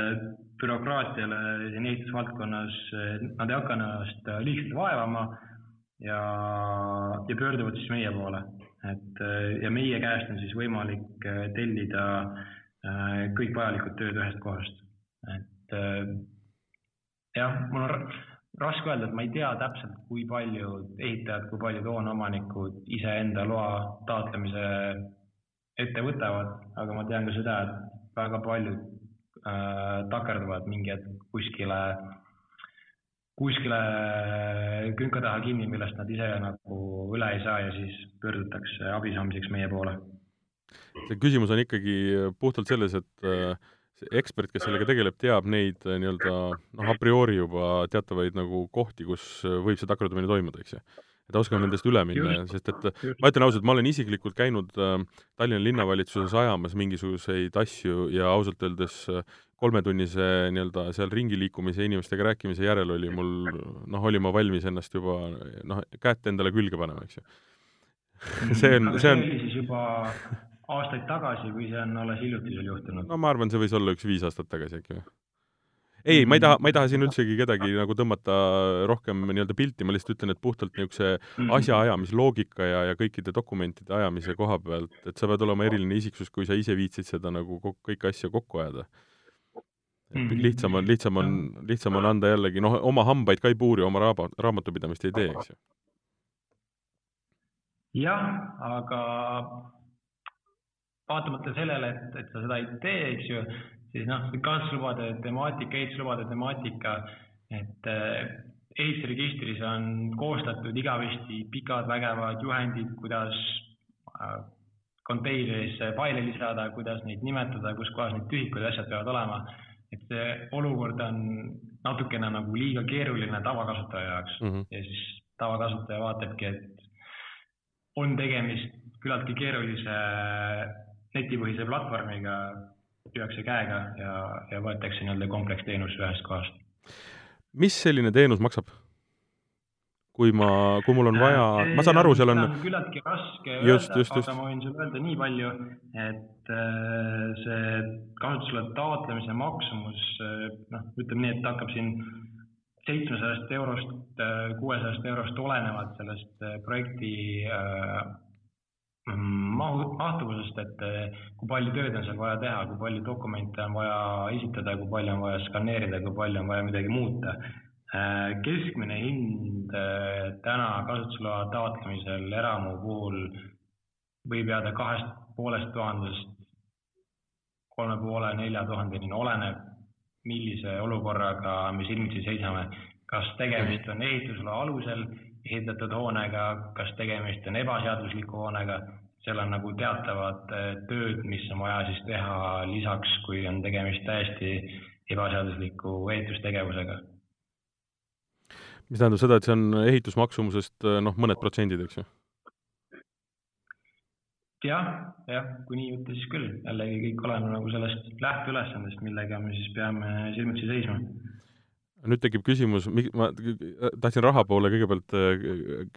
bürokraatiale siin ehitusvaldkonnas, äh, nad ei hakka ennast liigselt vaevama ja, ja pöörduvad siis meie poole. et ja meie käest on siis võimalik tellida kõik vajalikud tööd ühest kohast et äh, jah, mul on raske öelda, et ma ei tea täpselt, kui paljud ehitajad, kui paljud hooneomanikud iseenda loa taotlemise ette võtavad, aga ma tean ka seda, et väga paljud äh, takerduvad mingi hetk kuskile, kuskile künka taha kinni, millest nad ise nagu üle ei saa ja siis pöördutakse abi saamiseks meie poole. see küsimus on ikkagi puhtalt selles, et äh, see ekspert, kes sellega tegeleb, teab neid äh, nii-öelda noh, a priori juba teatavaid nagu kohti, kus äh, võib see takerdumine toimuda, eks ju. et ta oskab nendest üle minna, sest et just. ma ütlen ausalt, ma olen isiklikult käinud äh, Tallinna linnavalitsuses ajamas mingisuguseid asju ja ausalt öeldes äh, kolmetunnise nii-öelda seal ringi liikumise ja inimestega rääkimise järel oli mul, noh, olin ma valmis ennast juba noh, kätt endale külge panema, eks ju. see on, see on. see oli siis juba aastaid tagasi või see on alles hiljuti sul juhtunud? no ma arvan, see võis olla üks viis aastat tagasi äkki või ei, ma ei taha, ma ei taha siin üldsegi kedagi nagu tõmmata rohkem nii-öelda pilti, ma lihtsalt ütlen, et puhtalt niisuguse mhm. asjaajamise ja, ja kõikide dokumentide ajamise koha pealt, et sa pead olema eriline isiksus, kui sa ise viitsid seda nagu kõiki asju kokku ajada. mhm. lihtsam on, lihtsam on, lihtsam on anda jällegi, noh, oma hambaid ka ei puuri, oma raaba, raamatupidamist ei tee, eks ju. jah, aga vaatamata sellele, et, et sa seda ei tee, eks ju, siis noh, kasutuslubade temaatika, ehituslubade temaatika, et eh, ehitusregistris on koostatud igavesti pikad vägevad juhendid, kuidas äh, konteinerisse faile lisada, kuidas neid nimetada, kus kohas need tühikud ja asjad peavad olema. et see olukord on natukene nagu liiga keeruline tavakasutaja jaoks mm -hmm. ja siis tavakasutaja vaatabki, et on tegemist küllaltki keerulise netipõhise platvormiga, lüüakse käega ja, ja võetakse nii-öelda kompleksteenus ühest kohast. mis selline teenus maksab? kui ma, kui mul on vaja, ma saan aru, seal on. küllaltki raske just, öelda, aga ma võin sulle öelda nii palju, et äh, see kasutusloa taotlemise maksumus, äh, noh, ütleme nii, et hakkab siin seitsmesajast eurost, äh, kuuesajast eurost olenevalt sellest projekti mahu, mahtuvusest, et eh, kui palju tööd on seal vaja teha, kui palju dokumente on vaja esitada, kui palju on vaja skaneerida, kui palju on vaja midagi muuta. Eh, keskmine hind eh, täna kasutusloa taotlemisel eramu puhul võib jääda kahest poolest tuhandest kolme poole, nelja tuhandeni, oleneb, millise olukorraga me silmitsi seisame. kas tegemist on ehitusloa alusel ehitatud hoonega, kas tegemist on ebaseadusliku hoonega, seal on nagu teatavad eh, tööd, mis on vaja siis teha lisaks, kui on tegemist täiesti ebaseadusliku ehitustegevusega. mis tähendab seda, et see on ehitusmaksumusest eh, noh, mõned protsendid, eks ju? jah, jah, kui nii võtta, siis küll, jällegi kõik oleneb nagu sellest lähteülesandest, millega me siis peame silmitsi seisma nüüd tekib küsimus, ma tahtsin raha poole kõigepealt äh,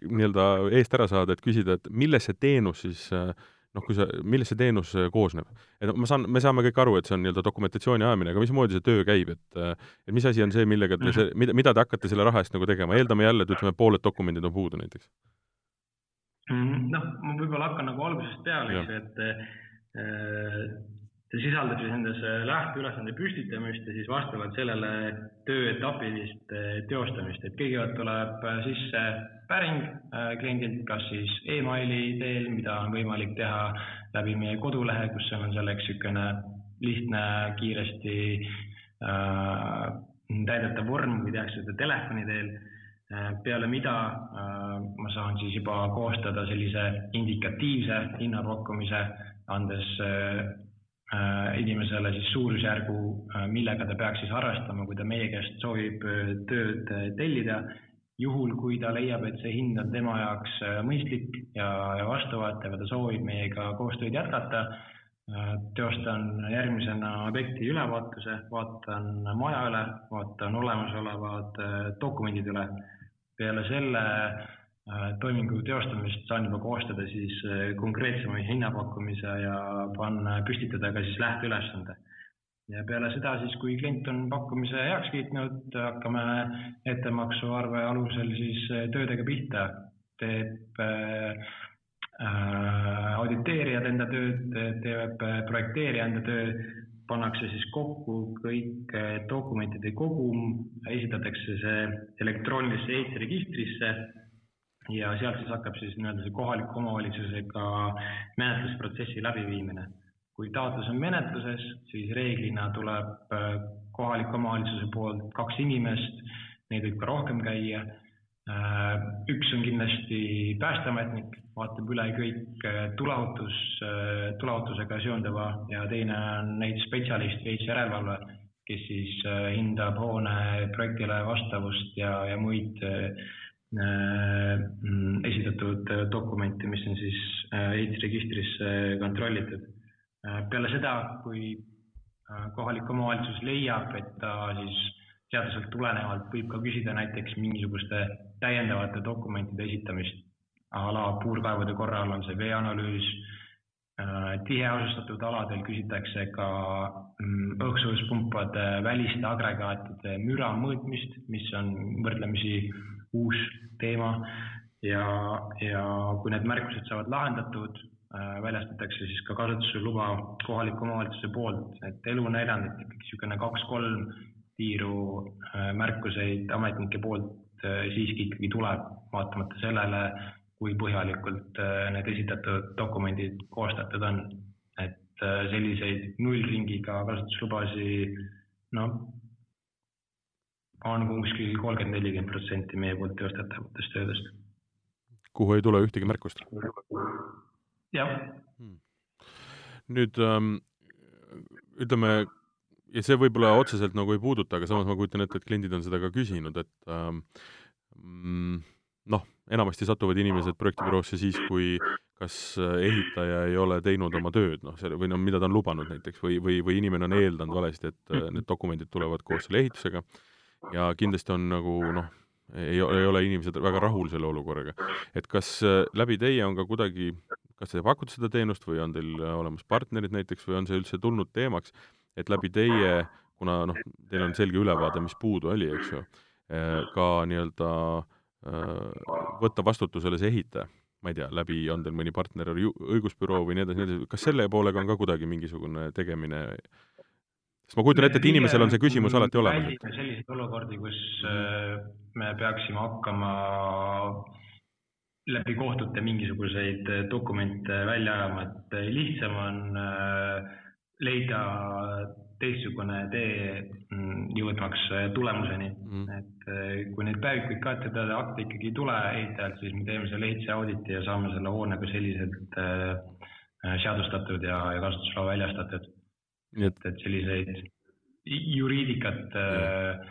nii-öelda eest ära saada, et küsida, et milles see teenus siis äh, noh, kui sa, millest see teenus äh, koosneb? et ma saan, me saame kõik aru, et see on nii-öelda dokumentatsiooni ajamine, aga mismoodi see töö käib, et et mis asi on see, millega te see, mida, mida te hakkate selle raha eest nagu tegema, eeldame jälle, et ütleme, pooled dokumendid on puudu näiteks. Mm, noh, ma võib-olla hakkan nagu algusest peale, eks ju, et äh, see sisaldab siis endas lähteülesande püstitamist ja siis vastavalt sellele tööetapilist eh, teostamist, et kõigepealt tuleb eh, sisse päring kliendilt, kas siis emaili teel, mida on võimalik teha läbi meie kodulehe, kus on selleks niisugune lihtne, kiiresti äh, täidetav vorm või tehakse seda telefoni teel. Peale mida äh, ma saan siis juba koostada sellise indikatiivse hinnapakkumise, andes äh, Äh, inimesele siis suurusjärgu, äh, millega ta peaks siis arvestama, kui ta meie käest soovib äh, tööd tellida. juhul, kui ta leiab, et see hind on tema jaoks mõistlik ja, ja vastuvõetav ja ta soovib meiega koostööd jätkata, teostan järgmisena objekti ülevaatuse, vaatan maja üle, vaatan olemasolevad dokumendid üle. peale selle Äh, toimingu teostamist saan juba koostada siis äh, konkreetsema hinnapakkumise ja panna, püstitada ka siis lähteülesande. ja peale seda siis, kui klient on pakkumise heaks kiitnud, hakkame ettemaksuarve alusel siis äh, töödega pihta. teeb äh, auditeerijad enda tööd, teeb projekteerija enda töö, pannakse siis kokku kõik dokumentide kogum, esitatakse see elektroonilisse ehitusregistrisse ja sealt siis hakkab siis nii-öelda see kohaliku omavalitsusega menetlusprotsessi läbiviimine. kui taotlus on menetluses, siis reeglina tuleb äh, kohaliku omavalitsuse poolt kaks inimest, neid võib ka rohkem käia. Äh, üks on kindlasti päästeametnik, vaatab üle kõik äh, tuleohutus, tuleohutusega seonduva ja teine on näiteks spetsialist või järelevalve, kes siis hindab hoone projektile vastavust ja, ja muid Äh, esitatud äh, dokumente, mis on siis ehitusregistrisse kontrollitud. Äh, peale seda, kui kohalik omavalitsus leiab, et ta siis seaduselt tulenevalt võib ka küsida näiteks mingisuguste täiendavate dokumentide esitamist a la puurkaevude korral on see veeanalüüs, äh, tiheasustatud aladel küsitakse ka mm, õhksõuspumpade väliste agregaatide müra mõõtmist, mis on võrdlemisi uus teema. Ja, ja kui need märkused saavad lahendatud, äh, väljastatakse siis ka kasutusluba kohaliku omavalitsuse poolt, et elu on näidanud, et ikkagi niisugune kaks-kolm tiiru äh, märkuseid ametnike poolt siiski ikkagi tuleb, vaatamata sellele, kui põhjalikult äh, need esitatud dokumendid koostatud on. et äh, selliseid nullringiga kasutuslubasi, noh, on kuskil kolmkümmend, nelikümmend protsenti meie poolt teostatavatest töödest. kuhu ei tule ühtegi märkust? jah hmm.. nüüd ähm, ütleme, ja see võib-olla otseselt nagu ei puuduta, aga samas ma kujutan ette, et kliendid on seda ka küsinud, et ähm, mm, noh, enamasti satuvad inimesed projektibüroosse siis, kui kas äh, ehitaja ei ole teinud oma tööd, noh, selle või noh, mida ta on lubanud näiteks või, või, või inimene on eeldanud valesti, et äh, need dokumendid tulevad koos selle ehitusega ja kindlasti on nagu noh, ei, ei ole inimesed väga rahul selle olukorraga. et kas äh, läbi teie on ka kuidagi, kas te pakute seda teenust või on teil olemas partnerid näiteks või on see üldse tulnud teemaks, et läbi teie, kuna noh, teil on selge ülevaade, mis puudu oli, eks ju, ka nii-öelda äh, Äh, võtta vastutusele see ehitaja, ma ei tea, läbi, on teil mõni partner, õigusbüroo või nii edasi, nii edasi, kas selle poolega on ka kuidagi mingisugune tegemine sest ma kujutan ette, et inimesel on see küsimus alati olemas. selliseid olukordi, kus äh, me peaksime hakkama läbi kohtute mingisuguseid dokumente välja ajama, et lihtsam on äh, leida teistsugune tee mm, jõudmaks äh, tulemuseni mm.. et äh, kui neid päevikuid ka teda akte ikkagi ei tule ehitajalt, siis me teeme selle ehituse auditi ja saame selle hoone ka selliselt äh, seadustatud ja, ja kasutusloa väljastatud. et, et selliseid juriidikat äh,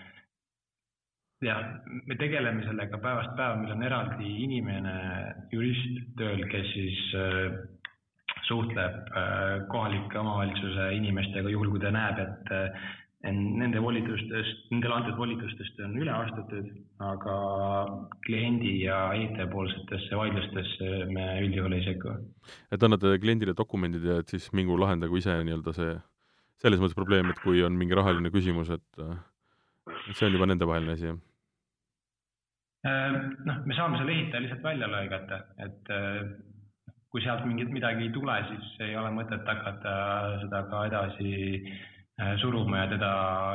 jah, me tegeleme sellega päevast päeva, meil on eraldi inimene, jurist tööl, kes siis suhtleb äh, kohalike omavalitsuse inimestega, juhul kui ta näeb, et nende volitustest, nendele antud volitustest on üle astutud, aga kliendi ja ehitaja poolsetesse vaidlustesse me üldjuhul ei sekku. et annate kliendile dokumendid ja et siis mingu lahendagu ise nii-öelda see, selles mõttes probleem, et kui on mingi rahaline küsimus, et et see on juba nendevaheline asi, jah? Äh, noh, me saame selle ehitaja lihtsalt välja lõigata, et äh, kui sealt mingit midagi ei tule, siis ei ole mõtet hakata seda ka edasi äh, suruma ja teda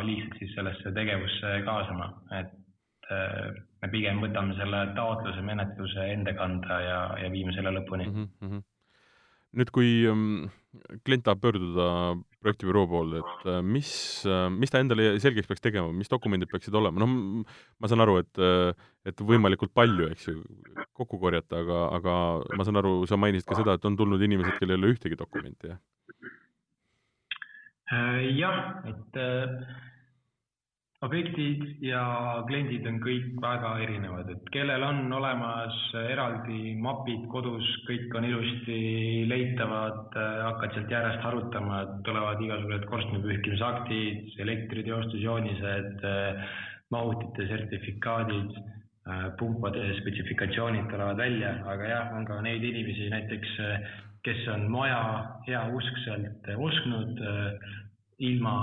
liigselt siis sellesse tegevusse kaasama, et äh, me pigem võtame selle taotluse menetluse enda kanda ja, ja viime selle lõpuni mm. -hmm. nüüd, kui um, klient tahab pöörduda projektibüroo poole, et äh, mis, äh, mis ta endale selgeks peaks tegema, mis dokumendid peaksid olema, noh, ma saan aru, et, äh, et võimalikult palju, eks ju, kokku korjata, aga, aga ma saan aru, sa mainisid ka seda, et on tulnud inimesed, kellel ei ole ühtegi dokumenti, jah? jah, et objektid ja kliendid on kõik väga erinevad, et kellel on olemas eraldi mapid kodus, kõik on ilusti leitavad, hakkad sealt järjest harutama, tulevad igasugused korstna pühkimise aktid, elektriteostusjoonised, mahutite sertifikaadid, pumpade spetsifikatsioonid tulevad välja, aga jah, on ka neid inimesi näiteks, kes on maja heauskselt ostnud ilma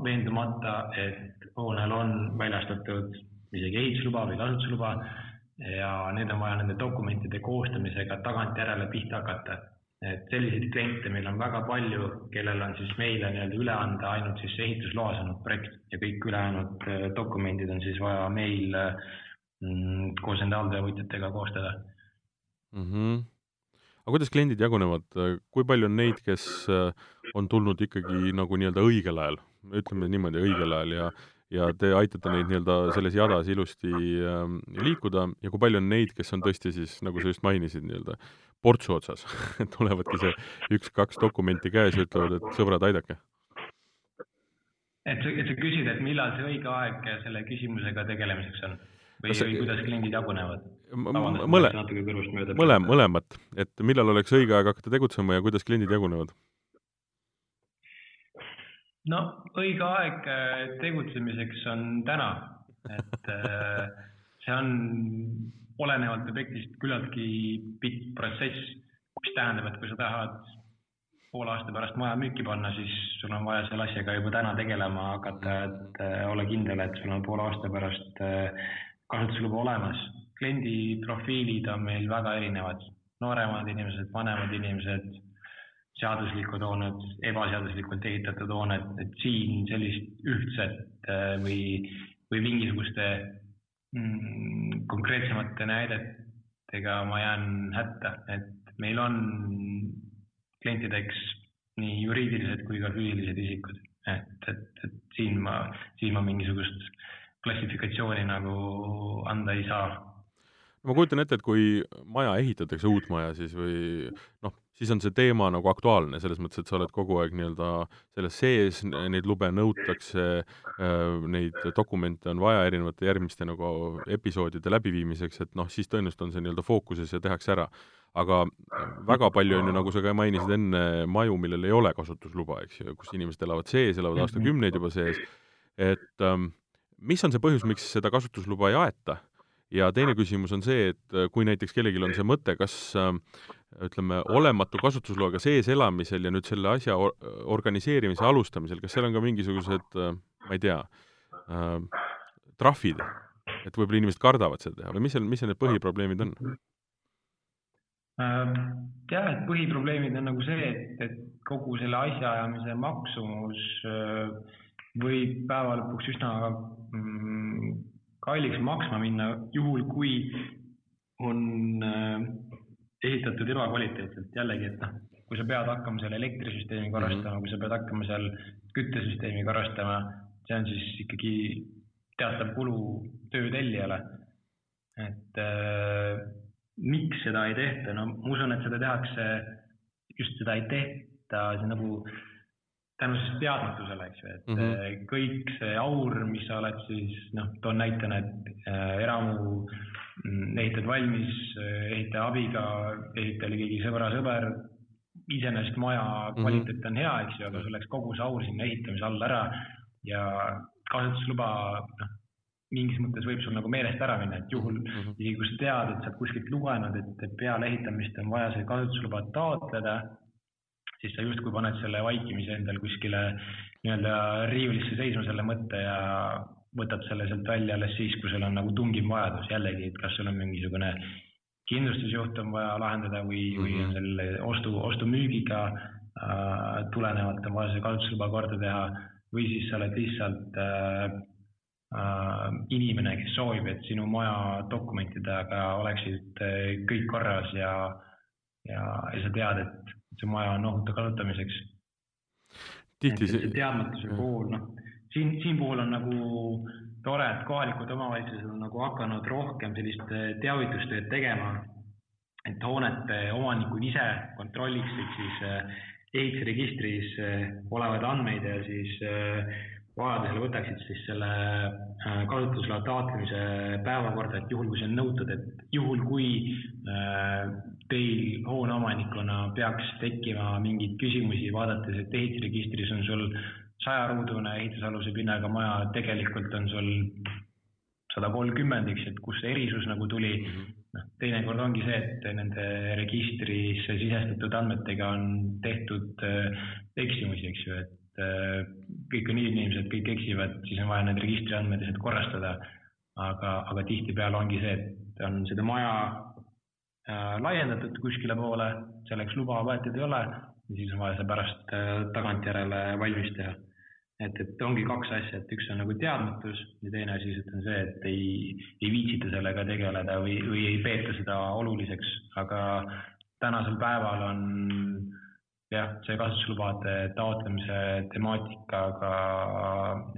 veendumata, et hoonel on väljastatud isegi ehitusluba või kasutusluba ja need on vaja nende dokumentide koostamisega tagantjärele pihta hakata. et selliseid kliente meil on väga palju, kellel on siis meile nii-öelda üle anda ainult siis ehitusloa saanud projekt ja kõik ülejäänud äh, dokumendid on siis vaja meil mm, koos nende haldajavõtjatega koostada mm. -hmm aga kuidas kliendid jagunevad, kui palju on neid, kes äh, on tulnud ikkagi nagu nii-öelda õigel ajal, ütleme niimoodi, õigel ajal ja ja te aitate neid nii-öelda selles jadas ilusti äh, liikuda ja kui palju on neid, kes on tõesti siis, nagu sa just mainisid, nii-öelda portsu otsas tulevadki see üks-kaks dokumenti käes ja ütlevad, et sõbrad, aidake? et sa, et sa küsid, et millal see õige aeg selle küsimusega tegelemiseks on? või, või kuidas kliendid jagunevad? mõle-, mõlem-, mõlemat, et millal oleks õige aeg hakata tegutsema ja kuidas kliendid jagunevad? No õige aeg äh, tegutsemiseks on täna, et äh, see on olenevalt objektist küllaltki pikk protsess, mis tähendab, et kui sa tahad poole aasta pärast maja müüki panna, siis sul on vaja selle asjaga juba täna tegelema hakata, et äh, ole kindel, et sul on poole aasta pärast kasutusluba olemas. kliendi profiilid on meil väga erinevad, nooremad inimesed, vanemad inimesed seaduslikud hooned, ebaseaduslikult ehitatud hooned, et siin sellist ühtset äh, või, või mingisuguste mm, konkreetsemate näidetega ma jään hätta, et meil on klientideks nii juriidilised kui ka füüsilised isikud, et, et, et siin ma, siin ma mingisugust klassifikatsiooni nagu anda ei saa. Ma kujutan ette, et kui maja ehitatakse, uut maja siis või noh, siis on see teema nagu aktuaalne, selles mõttes, et sa oled kogu aeg nii-öelda selles sees, neid lube nõutakse, äh, neid dokumente on vaja erinevate järgmiste nagu episoodide läbiviimiseks, et noh, siis tõenäoliselt on see nii-öelda fookuses ja tehakse ära. aga väga palju on ju, nagu sa ka mainisid enne, maju, millel ei ole kasutusluba, eks ju, kus inimesed elavad sees, elavad aastakümneid juba sees, et ähm, mis on see põhjus, miks seda kasutusluba ei aeta? ja teine küsimus on see, et kui näiteks kellelgi on see mõte, kas äh, ütleme, olematu kasutusloaga sees elamisel ja nüüd selle asja or organiseerimise alustamisel, kas seal on ka mingisugused, äh, ma ei tea äh,, trahvid, et võib-olla inimesed kardavad seda teha või mis seal, mis seal need põhiprobleemid on? Ähm, jah, et põhiprobleemid on nagu see, et, et kogu selle asjaajamise maksumus äh, võib päeva lõpuks üsna mm, kalliks maksma minna, juhul kui on äh, ehitatud ebakvaliteetselt, jällegi, et noh, kui sa pead hakkama seal elektrisüsteemi korrastama mm, -hmm. kui sa pead hakkama seal küttesüsteemi korrastama, see on siis ikkagi teatav kulu töötellijale. et äh, miks seda ei tehta, no ma usun, et seda tehakse, just seda ei tehta, see nagu tänu siis teadmatusele, eks ju, et mm -hmm. kõik see aur, mis sa oled siis noh, toon näitena, et äh, eramu Mm, ehitad valmis, eh, ehitaja abiga, ehitaja oli keegi sõbra sõber, iseenesest maja mhm. kvaliteet on hea, eks ju, aga sul läks kogu see aur sinna ehitamise alla ära ja kasutusluba, noh, mingis mõttes võib sul nagu meelest ära minna, et juhul mm -hmm. isegi kui sa tead, et sa kuskilt lugenud, et peale ehitamist on vaja see kasutusluba taotleda, siis sa justkui paned selle vaikimise endal kuskile nii-öelda riiulisse seisma selle mõtte ja võtad selle sealt välja alles siis, kui sul on nagu tungiv vajadus jällegi, et kas sul on mingisugune kindlustusjuhtum vaja lahendada või mm, -hmm. või on selle ostu, ostu-müügiga äh, tulenevalt on vaja see kasutusluba korda teha või siis sa oled lihtsalt äh, äh, inimene, kes soovib, et sinu maja dokumentidega oleksid äh, kõik korras ja, ja, ja sa tead, et see maja on ohutu kasutamiseks. tihti see teadmatuse puhul, noh siin, siin puhul on nagu tore, et kohalikud omavalitsused on nagu hakanud rohkem sellist eh, teavitustööd tegema, et hoonete omanikud ise kontrolliksid siis eh, ehitusregistris eh, olevaid andmeid ja siis vajadusel võtaksid siis selle kasutusloa taotlemise päevakorda, et juhul, kui see on nõutud, et juhul, kui teil hooneomanikuna peaks tekkima mingeid küsimusi, vaadates, et ehitusregistris on sul sajaruudune ehitusaluse pinnaga maja, tegelikult on sul sada kolmkümmend, eks, et kust see erisus nagu tuli mm. -hmm. noh, teinekord ongi see, et nende registrisse sisestatud andmetega on tehtud äh, eksimusi, eks ju, et äh, kõik on inimesed, kõik eksivad, siis on vaja need registriandmed lihtsalt korrastada. aga, aga tihtipeale ongi see, et on seda maja äh, laiendatud kuskile poole, selleks luba võetud ei ole ja siis on vaja see pärast äh, tagantjärele valmis teha et, et ongi kaks asja, et üks on nagu teadmatus ja teine asi on see, et ei, ei viitsita sellega tegeleda või, või ei peeta seda oluliseks, aga tänasel päeval on jah, see kasutuslubade taotlemise temaatika ka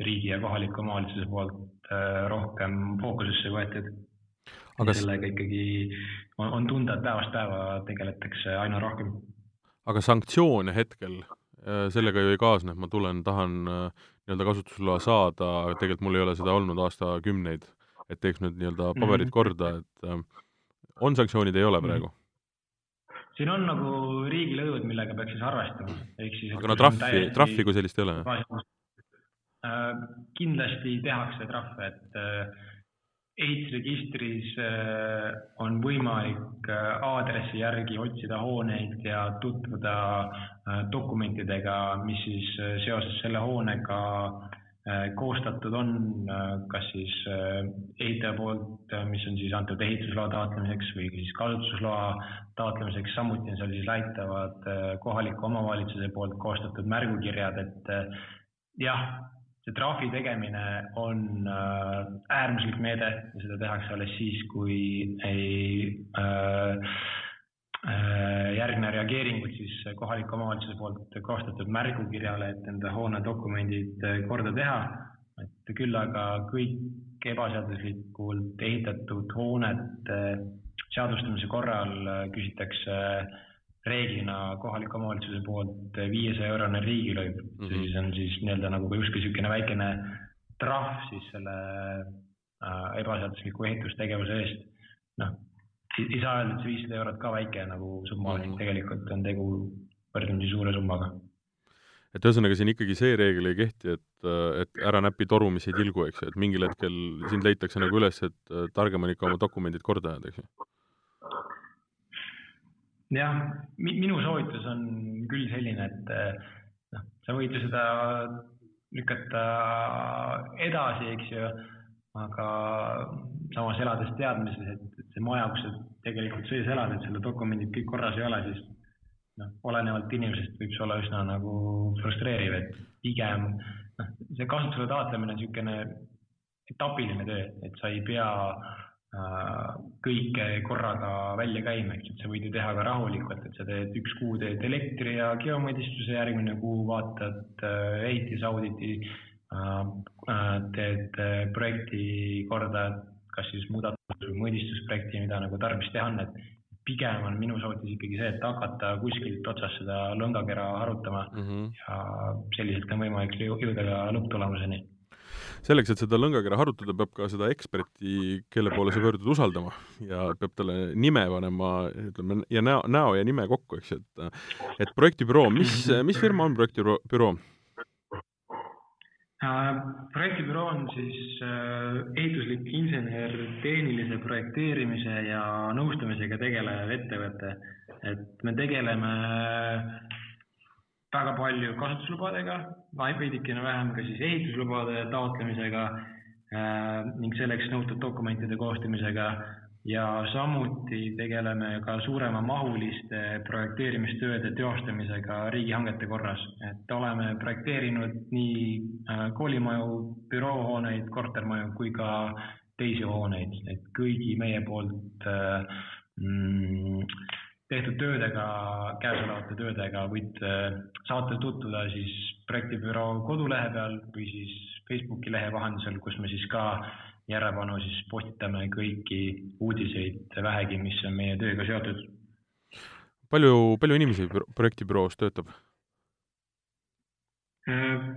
riigi ja kohaliku omavalitsuse poolt äh, rohkem fookusesse võetud. aga sellega ikkagi on, on tunda, et päevast päeva tegeletakse aina rohkem. aga sanktsioone hetkel sellega ju ei kaasne, et ma tulen, tahan äh, nii-öelda kasutusloa saada, tegelikult mul ei ole seda olnud aastakümneid, et teeks nüüd nii-öelda mhm. paberid korda, et äh, on sanktsioonid, ei ole mhm. praegu? siin on nagu riigilõivud, millega peaks siis arvestama, ehk siis aga no trahvi, trahvi kui sellist ei ole? kindlasti tehakse trahve, et ehitusregistris on võimalik aadressi järgi otsida hooneid ja tutvuda dokumentidega, mis siis seoses selle hoonega Äh, koostatud on, äh, kas siis äh, ehitaja poolt, mis on siis antud ehitusloa taotlemiseks või siis kasutusloa taotlemiseks, samuti on seal siis laitavad kohaliku omavalitsuse poolt koostatud märgukirjad, et jah, see trahvi tegemine on äärmuslik meede ja seda tehakse alles siis, kui ei äh, Äh, järgne reageeringud siis kohaliku omavalitsuse poolt koostatud märgukirjale, et enda hoone dokumendid äh, korda teha. et küll aga kõik ebaseaduslikult ehitatud hoonete seadustamise korral äh, küsitakse reeglina kohaliku omavalitsuse poolt viiesaja eurone riigilõiv mm, -hmm. siis on siis nii-öelda nagu justkui niisugune väikene trahv siis selle ebaseadusliku ehitustegevuse eest. noh ei saa öelda, et see viissada eurot ka väike nagu summa oleks mm -hmm., tegelikult on tegu võrdlemisi suure summaga. et ühesõnaga siin ikkagi see reegel ei kehti, et, et ära näpi toru, mis ei tilgu, eks ju, et mingil hetkel sind leitakse nagu üles, et targem on ikka oma dokumendid korda ajada, eks ju? Jah, minu soovitus on küll selline, et noh, sa võid ju seda lükata edasi, eks ju, aga samas elades teadmises, et, et see maja, kus sa tegelikult sees elad, et selle dokumendid kõik korras ei ole, siis noh, olenevalt inimesest võib see olla üsna nagu frustreeriv, et pigem noh, see kasutusele taotlemine on niisugune etapiline töö, et sa ei pea äh, kõike korraga välja käima, eks, et sa võid ju teha ka rahulikult, et sa teed üks kuu teed elektri ja geomõõdistuse, järgmine kuu vaatad äh, ehitusauditi äh,, äh teed projekti korda, kas siis muudatus või mõõdistusprojekti, mida nagu tarvis teha on, et pigem on minu soovitus ikkagi see, et hakata kuskilt otsast seda lõngakera harutama mm -hmm. ja selliselt on võimalik jõuda ka lõpptulemuseni selleks, et seda lõngakera harutada, peab ka seda eksperti, kelle poole sa pöördud, usaldama ja peab talle nime panema, ütleme, ja näo, näo ja nime kokku, eks et et projektibüroo, mis, mis firma on projektibüroo? Äh, projektibüroo on siis äh, ehituslik insener tehnilise projekteerimise ja nõustamisega tegelev ettevõte. et me tegeleme väga palju kasutuslubadega, veidikene vähem ka siis ehituslubade taotlemisega äh, ning selleks nõutud dokumentide koostamisega ja samuti tegeleme ka suuremamahuliste projekteerimistööde teostamisega riigihangete korras, et oleme projekteerinud nii äh, koolimaju, büroohooneid, kortermaju kui ka teisi hooneid, et kõigi meie poolt äh, mm, tehtud töödega, käesolevate töödega võite saate tutvuda siis projektibüroo kodulehe peal või siis Facebooki lehe vahendusel, kus me siis ka järjepanu siis postitame kõiki uudiseid vähegi, mis on meie tööga seotud. palju, palju inimesi projektibüroos töötab? Äh,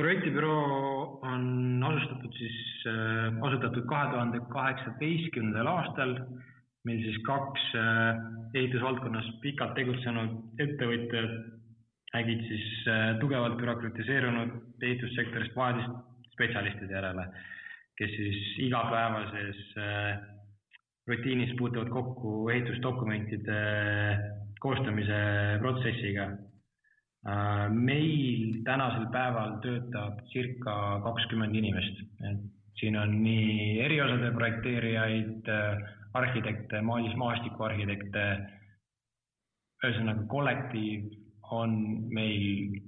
projektibüroo on asustatud siis, äh, asutatud kahe tuhande kaheksateistkümnendal aastal, meil siis kaks äh, ehitusvaldkonnas pikalt tegutsenud ettevõtjad nägid siis tugevalt bürokratiseerunud ehitussektorist vajadust spetsialistide järele kes siis igapäevases äh, rutiinis puutuvad kokku ehitusdokumentide koostamise protsessiga. Äh, meil tänasel päeval töötab circa kakskümmend inimest, et siin on nii eriosade projekteerijaid, äh, arhitekte, maalis maastikuarhitekte, ühesõnaga kollektiiv on meil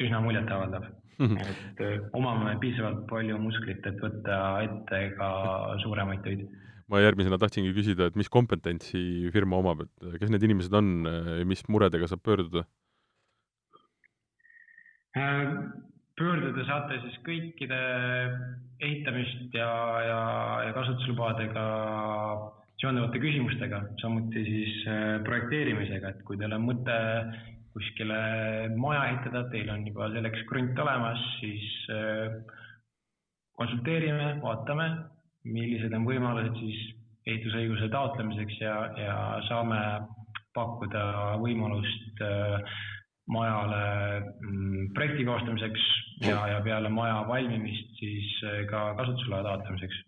üsna muljetavaldav mm. -hmm. et äh, omame piisavalt palju musklit, et võtta ette ka suuremaid töid. ma järgmisena tahtsingi küsida, et mis kompetentsi firma omab, et äh, kes need inimesed on ja mis muredega saab pöörduda? Äh, pöörduda saate siis kõikide ehitamist ja, ja, ja kasutuslubadega seonduvate küsimustega, samuti siis projekteerimisega, et kui teil on mõte kuskile maja ehitada, teil on juba selleks krunt olemas, siis äh, konsulteerime, vaatame, millised on võimalused siis ehitusõiguse taotlemiseks ja, ja saame pakkuda võimalust äh, majale mm, projekti koostamiseks ja, ja peale maja valmimist siis ka kasutusloa taotlemiseks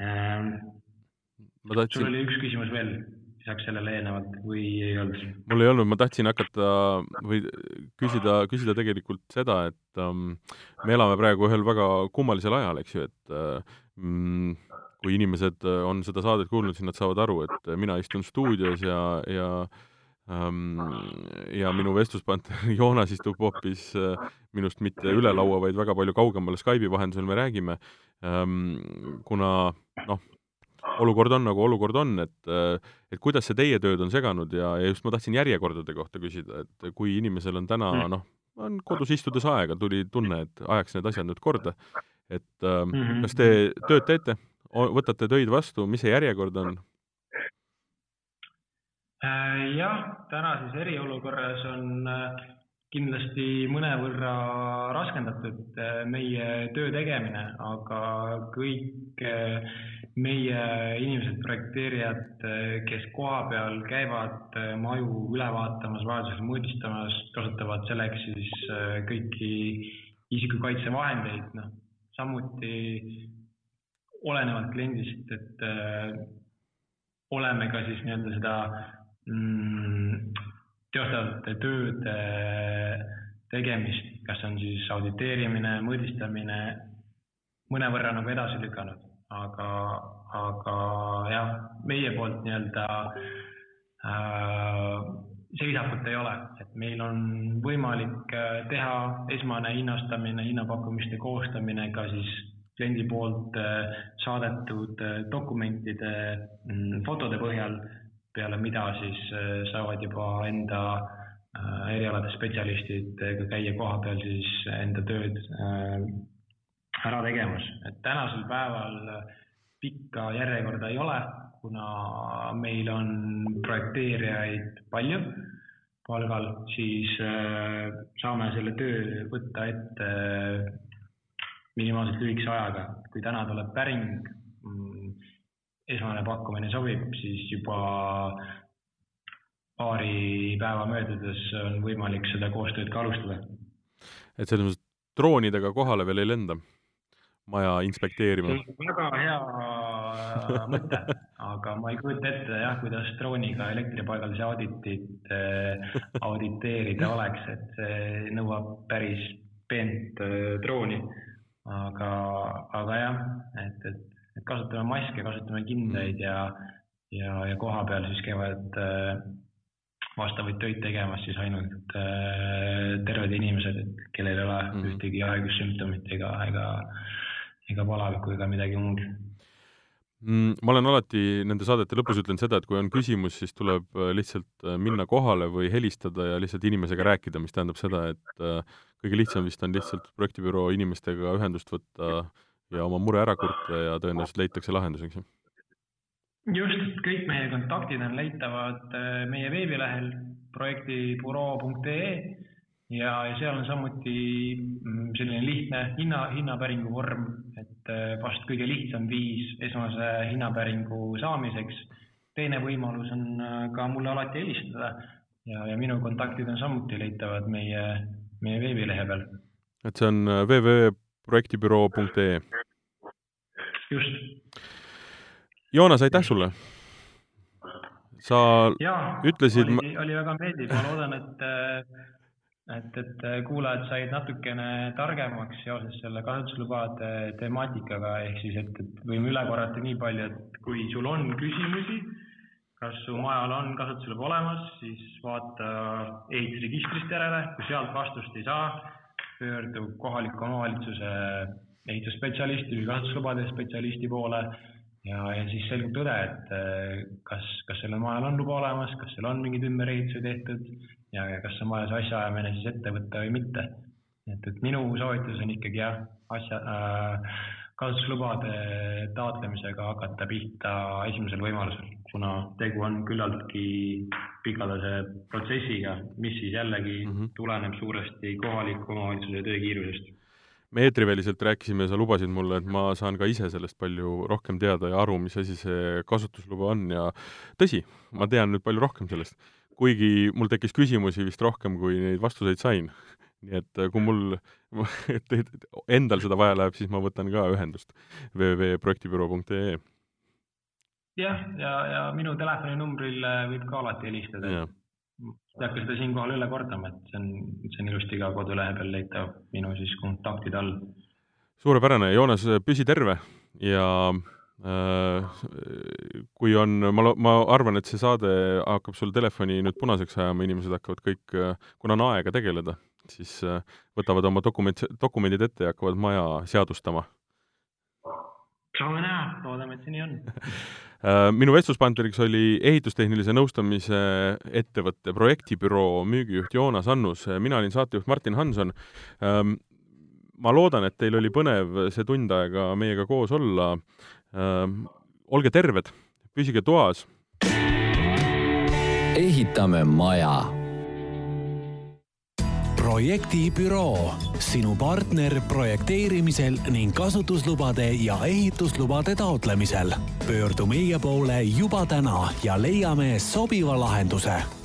ähm,. Tahtsin... sul oli üks küsimus veel lisaks sellele eelnevalt või ei olnud? mul ei olnud, ma tahtsin hakata või küsida, küsida tegelikult seda, et um, me elame praegu ühel väga kummalisel ajal, eks ju, et um, kui inimesed on seda saadet kuulnud, siis nad saavad aru, et mina istun stuudios ja, ja um, ja minu vestluspartner Joonas istub hoopis uh, minust mitte üle laua, vaid väga palju kaugemal Skype'i vahendusel me räägime kuna noh, olukord on nagu olukord on, et et kuidas see teie tööd on seganud ja, ja just ma tahtsin järjekordade kohta küsida, et kui inimesel on täna mm. noh, on kodus istudes aega, tuli tunne, et ajaks need asjad nüüd korda, et mm -hmm. kas te tööd teete, võtate töid vastu, mis see järjekord on? Äh, jah, tänases eriolukorras on äh, kindlasti mõnevõrra raskendatud äh, meie töö tegemine, aga kõik meie inimesed, projekteerijad, kes kohapeal käivad maju üle vaatamas, vajadusel mõõdistamas, kasutavad selleks siis kõiki isikukaitsevahendeid, noh, samuti olenevalt kliendist, et oleme ka siis nii-öelda seda teostatavate tööde tegemist, kas on siis auditeerimine, mõõdistamine, mõnevõrra nagu edasi lükanud. Aga, aga jah, meie poolt nii-öelda äh, seisakut ei ole, et meil on võimalik äh, teha esmane hinnastamine, hinnapakkumiste koostamine ka siis kliendi poolt äh, saadetud äh, dokumentide mm, fotode põhjal, peale mida siis saavad juba enda erialade spetsialistid ka käia kohapeal siis enda tööd ära tegemas, et tänasel päeval pikka järjekorda ei ole, kuna meil on projekteerijaid palju palgal, siis äh, saame selle töö võtta ette minimaalselt lühikese ajaga. kui täna tuleb päring, esmane pakkumine sobib, siis juba paari päeva möödudes on võimalik seda koostööd ka alustada. et selles mõttes droonidega kohale veel ei lenda? maja inspekteerima? väga hea mõte, aga ma ei kujuta ette jah, kuidas drooniga elektripaigalise auditit äh, auditeerida oleks, et see nõuab päris peent äh, drooni. aga, aga jah, et, et, et kasutame maske, kasutame kindaid ja, ja, ja koha peal siis käivad äh, vastavaid töid tegemas siis ainult äh, terved inimesed, et kellel ei ole mm ühtegi haigussümptomit ega, ega ega palavikku ega midagi muud mm,. ma olen alati nende saadete lõpus ütlenud seda, et kui on küsimus, siis tuleb äh, lihtsalt minna kohale või helistada ja lihtsalt inimesega rääkida, mis tähendab seda, et kõige lihtsam vist on lihtsalt projektibüroo inimestega ühendust võtta ja oma mure ära kurta ja tõenäoliselt leitakse lahendus, eks ju? just, kõik meie kontaktid on leitavad meie veebilehel projektibüroo.ee ja, ja seal on samuti mm, selline lihtne hinna, hinnapäringu vorm, et äh, vast kõige lihtsam viis esmase hinnapäringu saamiseks. teine võimalus on äh, ka mulle alati helistada ja, ja minu kontaktid on samuti leitavad meie, meie veebilehe peal. et see on äh, www.projektibüroo.ee? just. Joonas, aitäh sulle! sa Jaa, ütlesid oli, väga meeldiv, ma loodan, et et, et äh, kuulajad said natukene targemaks seoses selle kasutuslubade temaatikaga, ehk siis, et, et võime üle korrata nii palju, et kui sul on küsimusi, kas su majal on kasutusluba olemas, siis vaata ehitusregistrist järele, kui sealt vastust ei saa, pöördu kohaliku omavalitsuse ehitusspetsialisti või kasutuslubade spetsialisti poole ja, ja siis selgub tõde, et äh, kas, kas sellel majal on luba olemas, kas seal on mingeid ümberehitusi tehtud ja kas on vaja see asjaajamine siis ette võtta või mitte. et, et minu soovitus on ikkagi jah, asja äh,, kasutuslubade taotlemisega hakata pihta esimesel võimalusel, kuna tegu on küllaltki pikaldase protsessiga, mis siis jällegi mm -hmm. tuleneb suuresti kohaliku omavalitsuse töö kiirusest me eetriväliselt rääkisime, sa lubasid mulle, et ma saan ka ise sellest palju rohkem teada ja aru, mis asi see kasutusluba on ja tõsi, ma tean nüüd palju rohkem sellest kuigi mul tekkis küsimusi vist rohkem, kui neid vastuseid sain. nii et kui mul endal seda vaja läheb, siis ma võtan ka ühendust www.projektibüroo.ee. jah, ja, ja minu telefoninumbril võib ka alati helistada ei hakka seda siinkohal üle kordama, et see on, see on ilusti ka kodulehe peal leitav minu siis kontaktide all. suurepärane, Joonas, püsi terve ja äh, kui on, ma, ma arvan, et see saade hakkab sul telefoni nüüd punaseks ajama, inimesed hakkavad kõik, kuna on aega tegeleda, siis äh, võtavad oma dokument, dokumendid ette ja hakkavad maja seadustama. Saame näha, loodame, et see nii on Äh, minu vestluspartneriks oli ehitustehnilise nõustamise ettevõtte projektibüroo müügijuht Joonas Annus, mina olin saatejuht Martin Hanson. Ähm, ma loodan, et teil oli põnev see tund aega meiega koos olla. Ähm, olge terved, püsige toas. ehitame maja projektibüroo, sinu partner projekteerimisel ning kasutuslubade ja ehituslubade taotlemisel. pöördu meie poole juba täna ja leiame sobiva lahenduse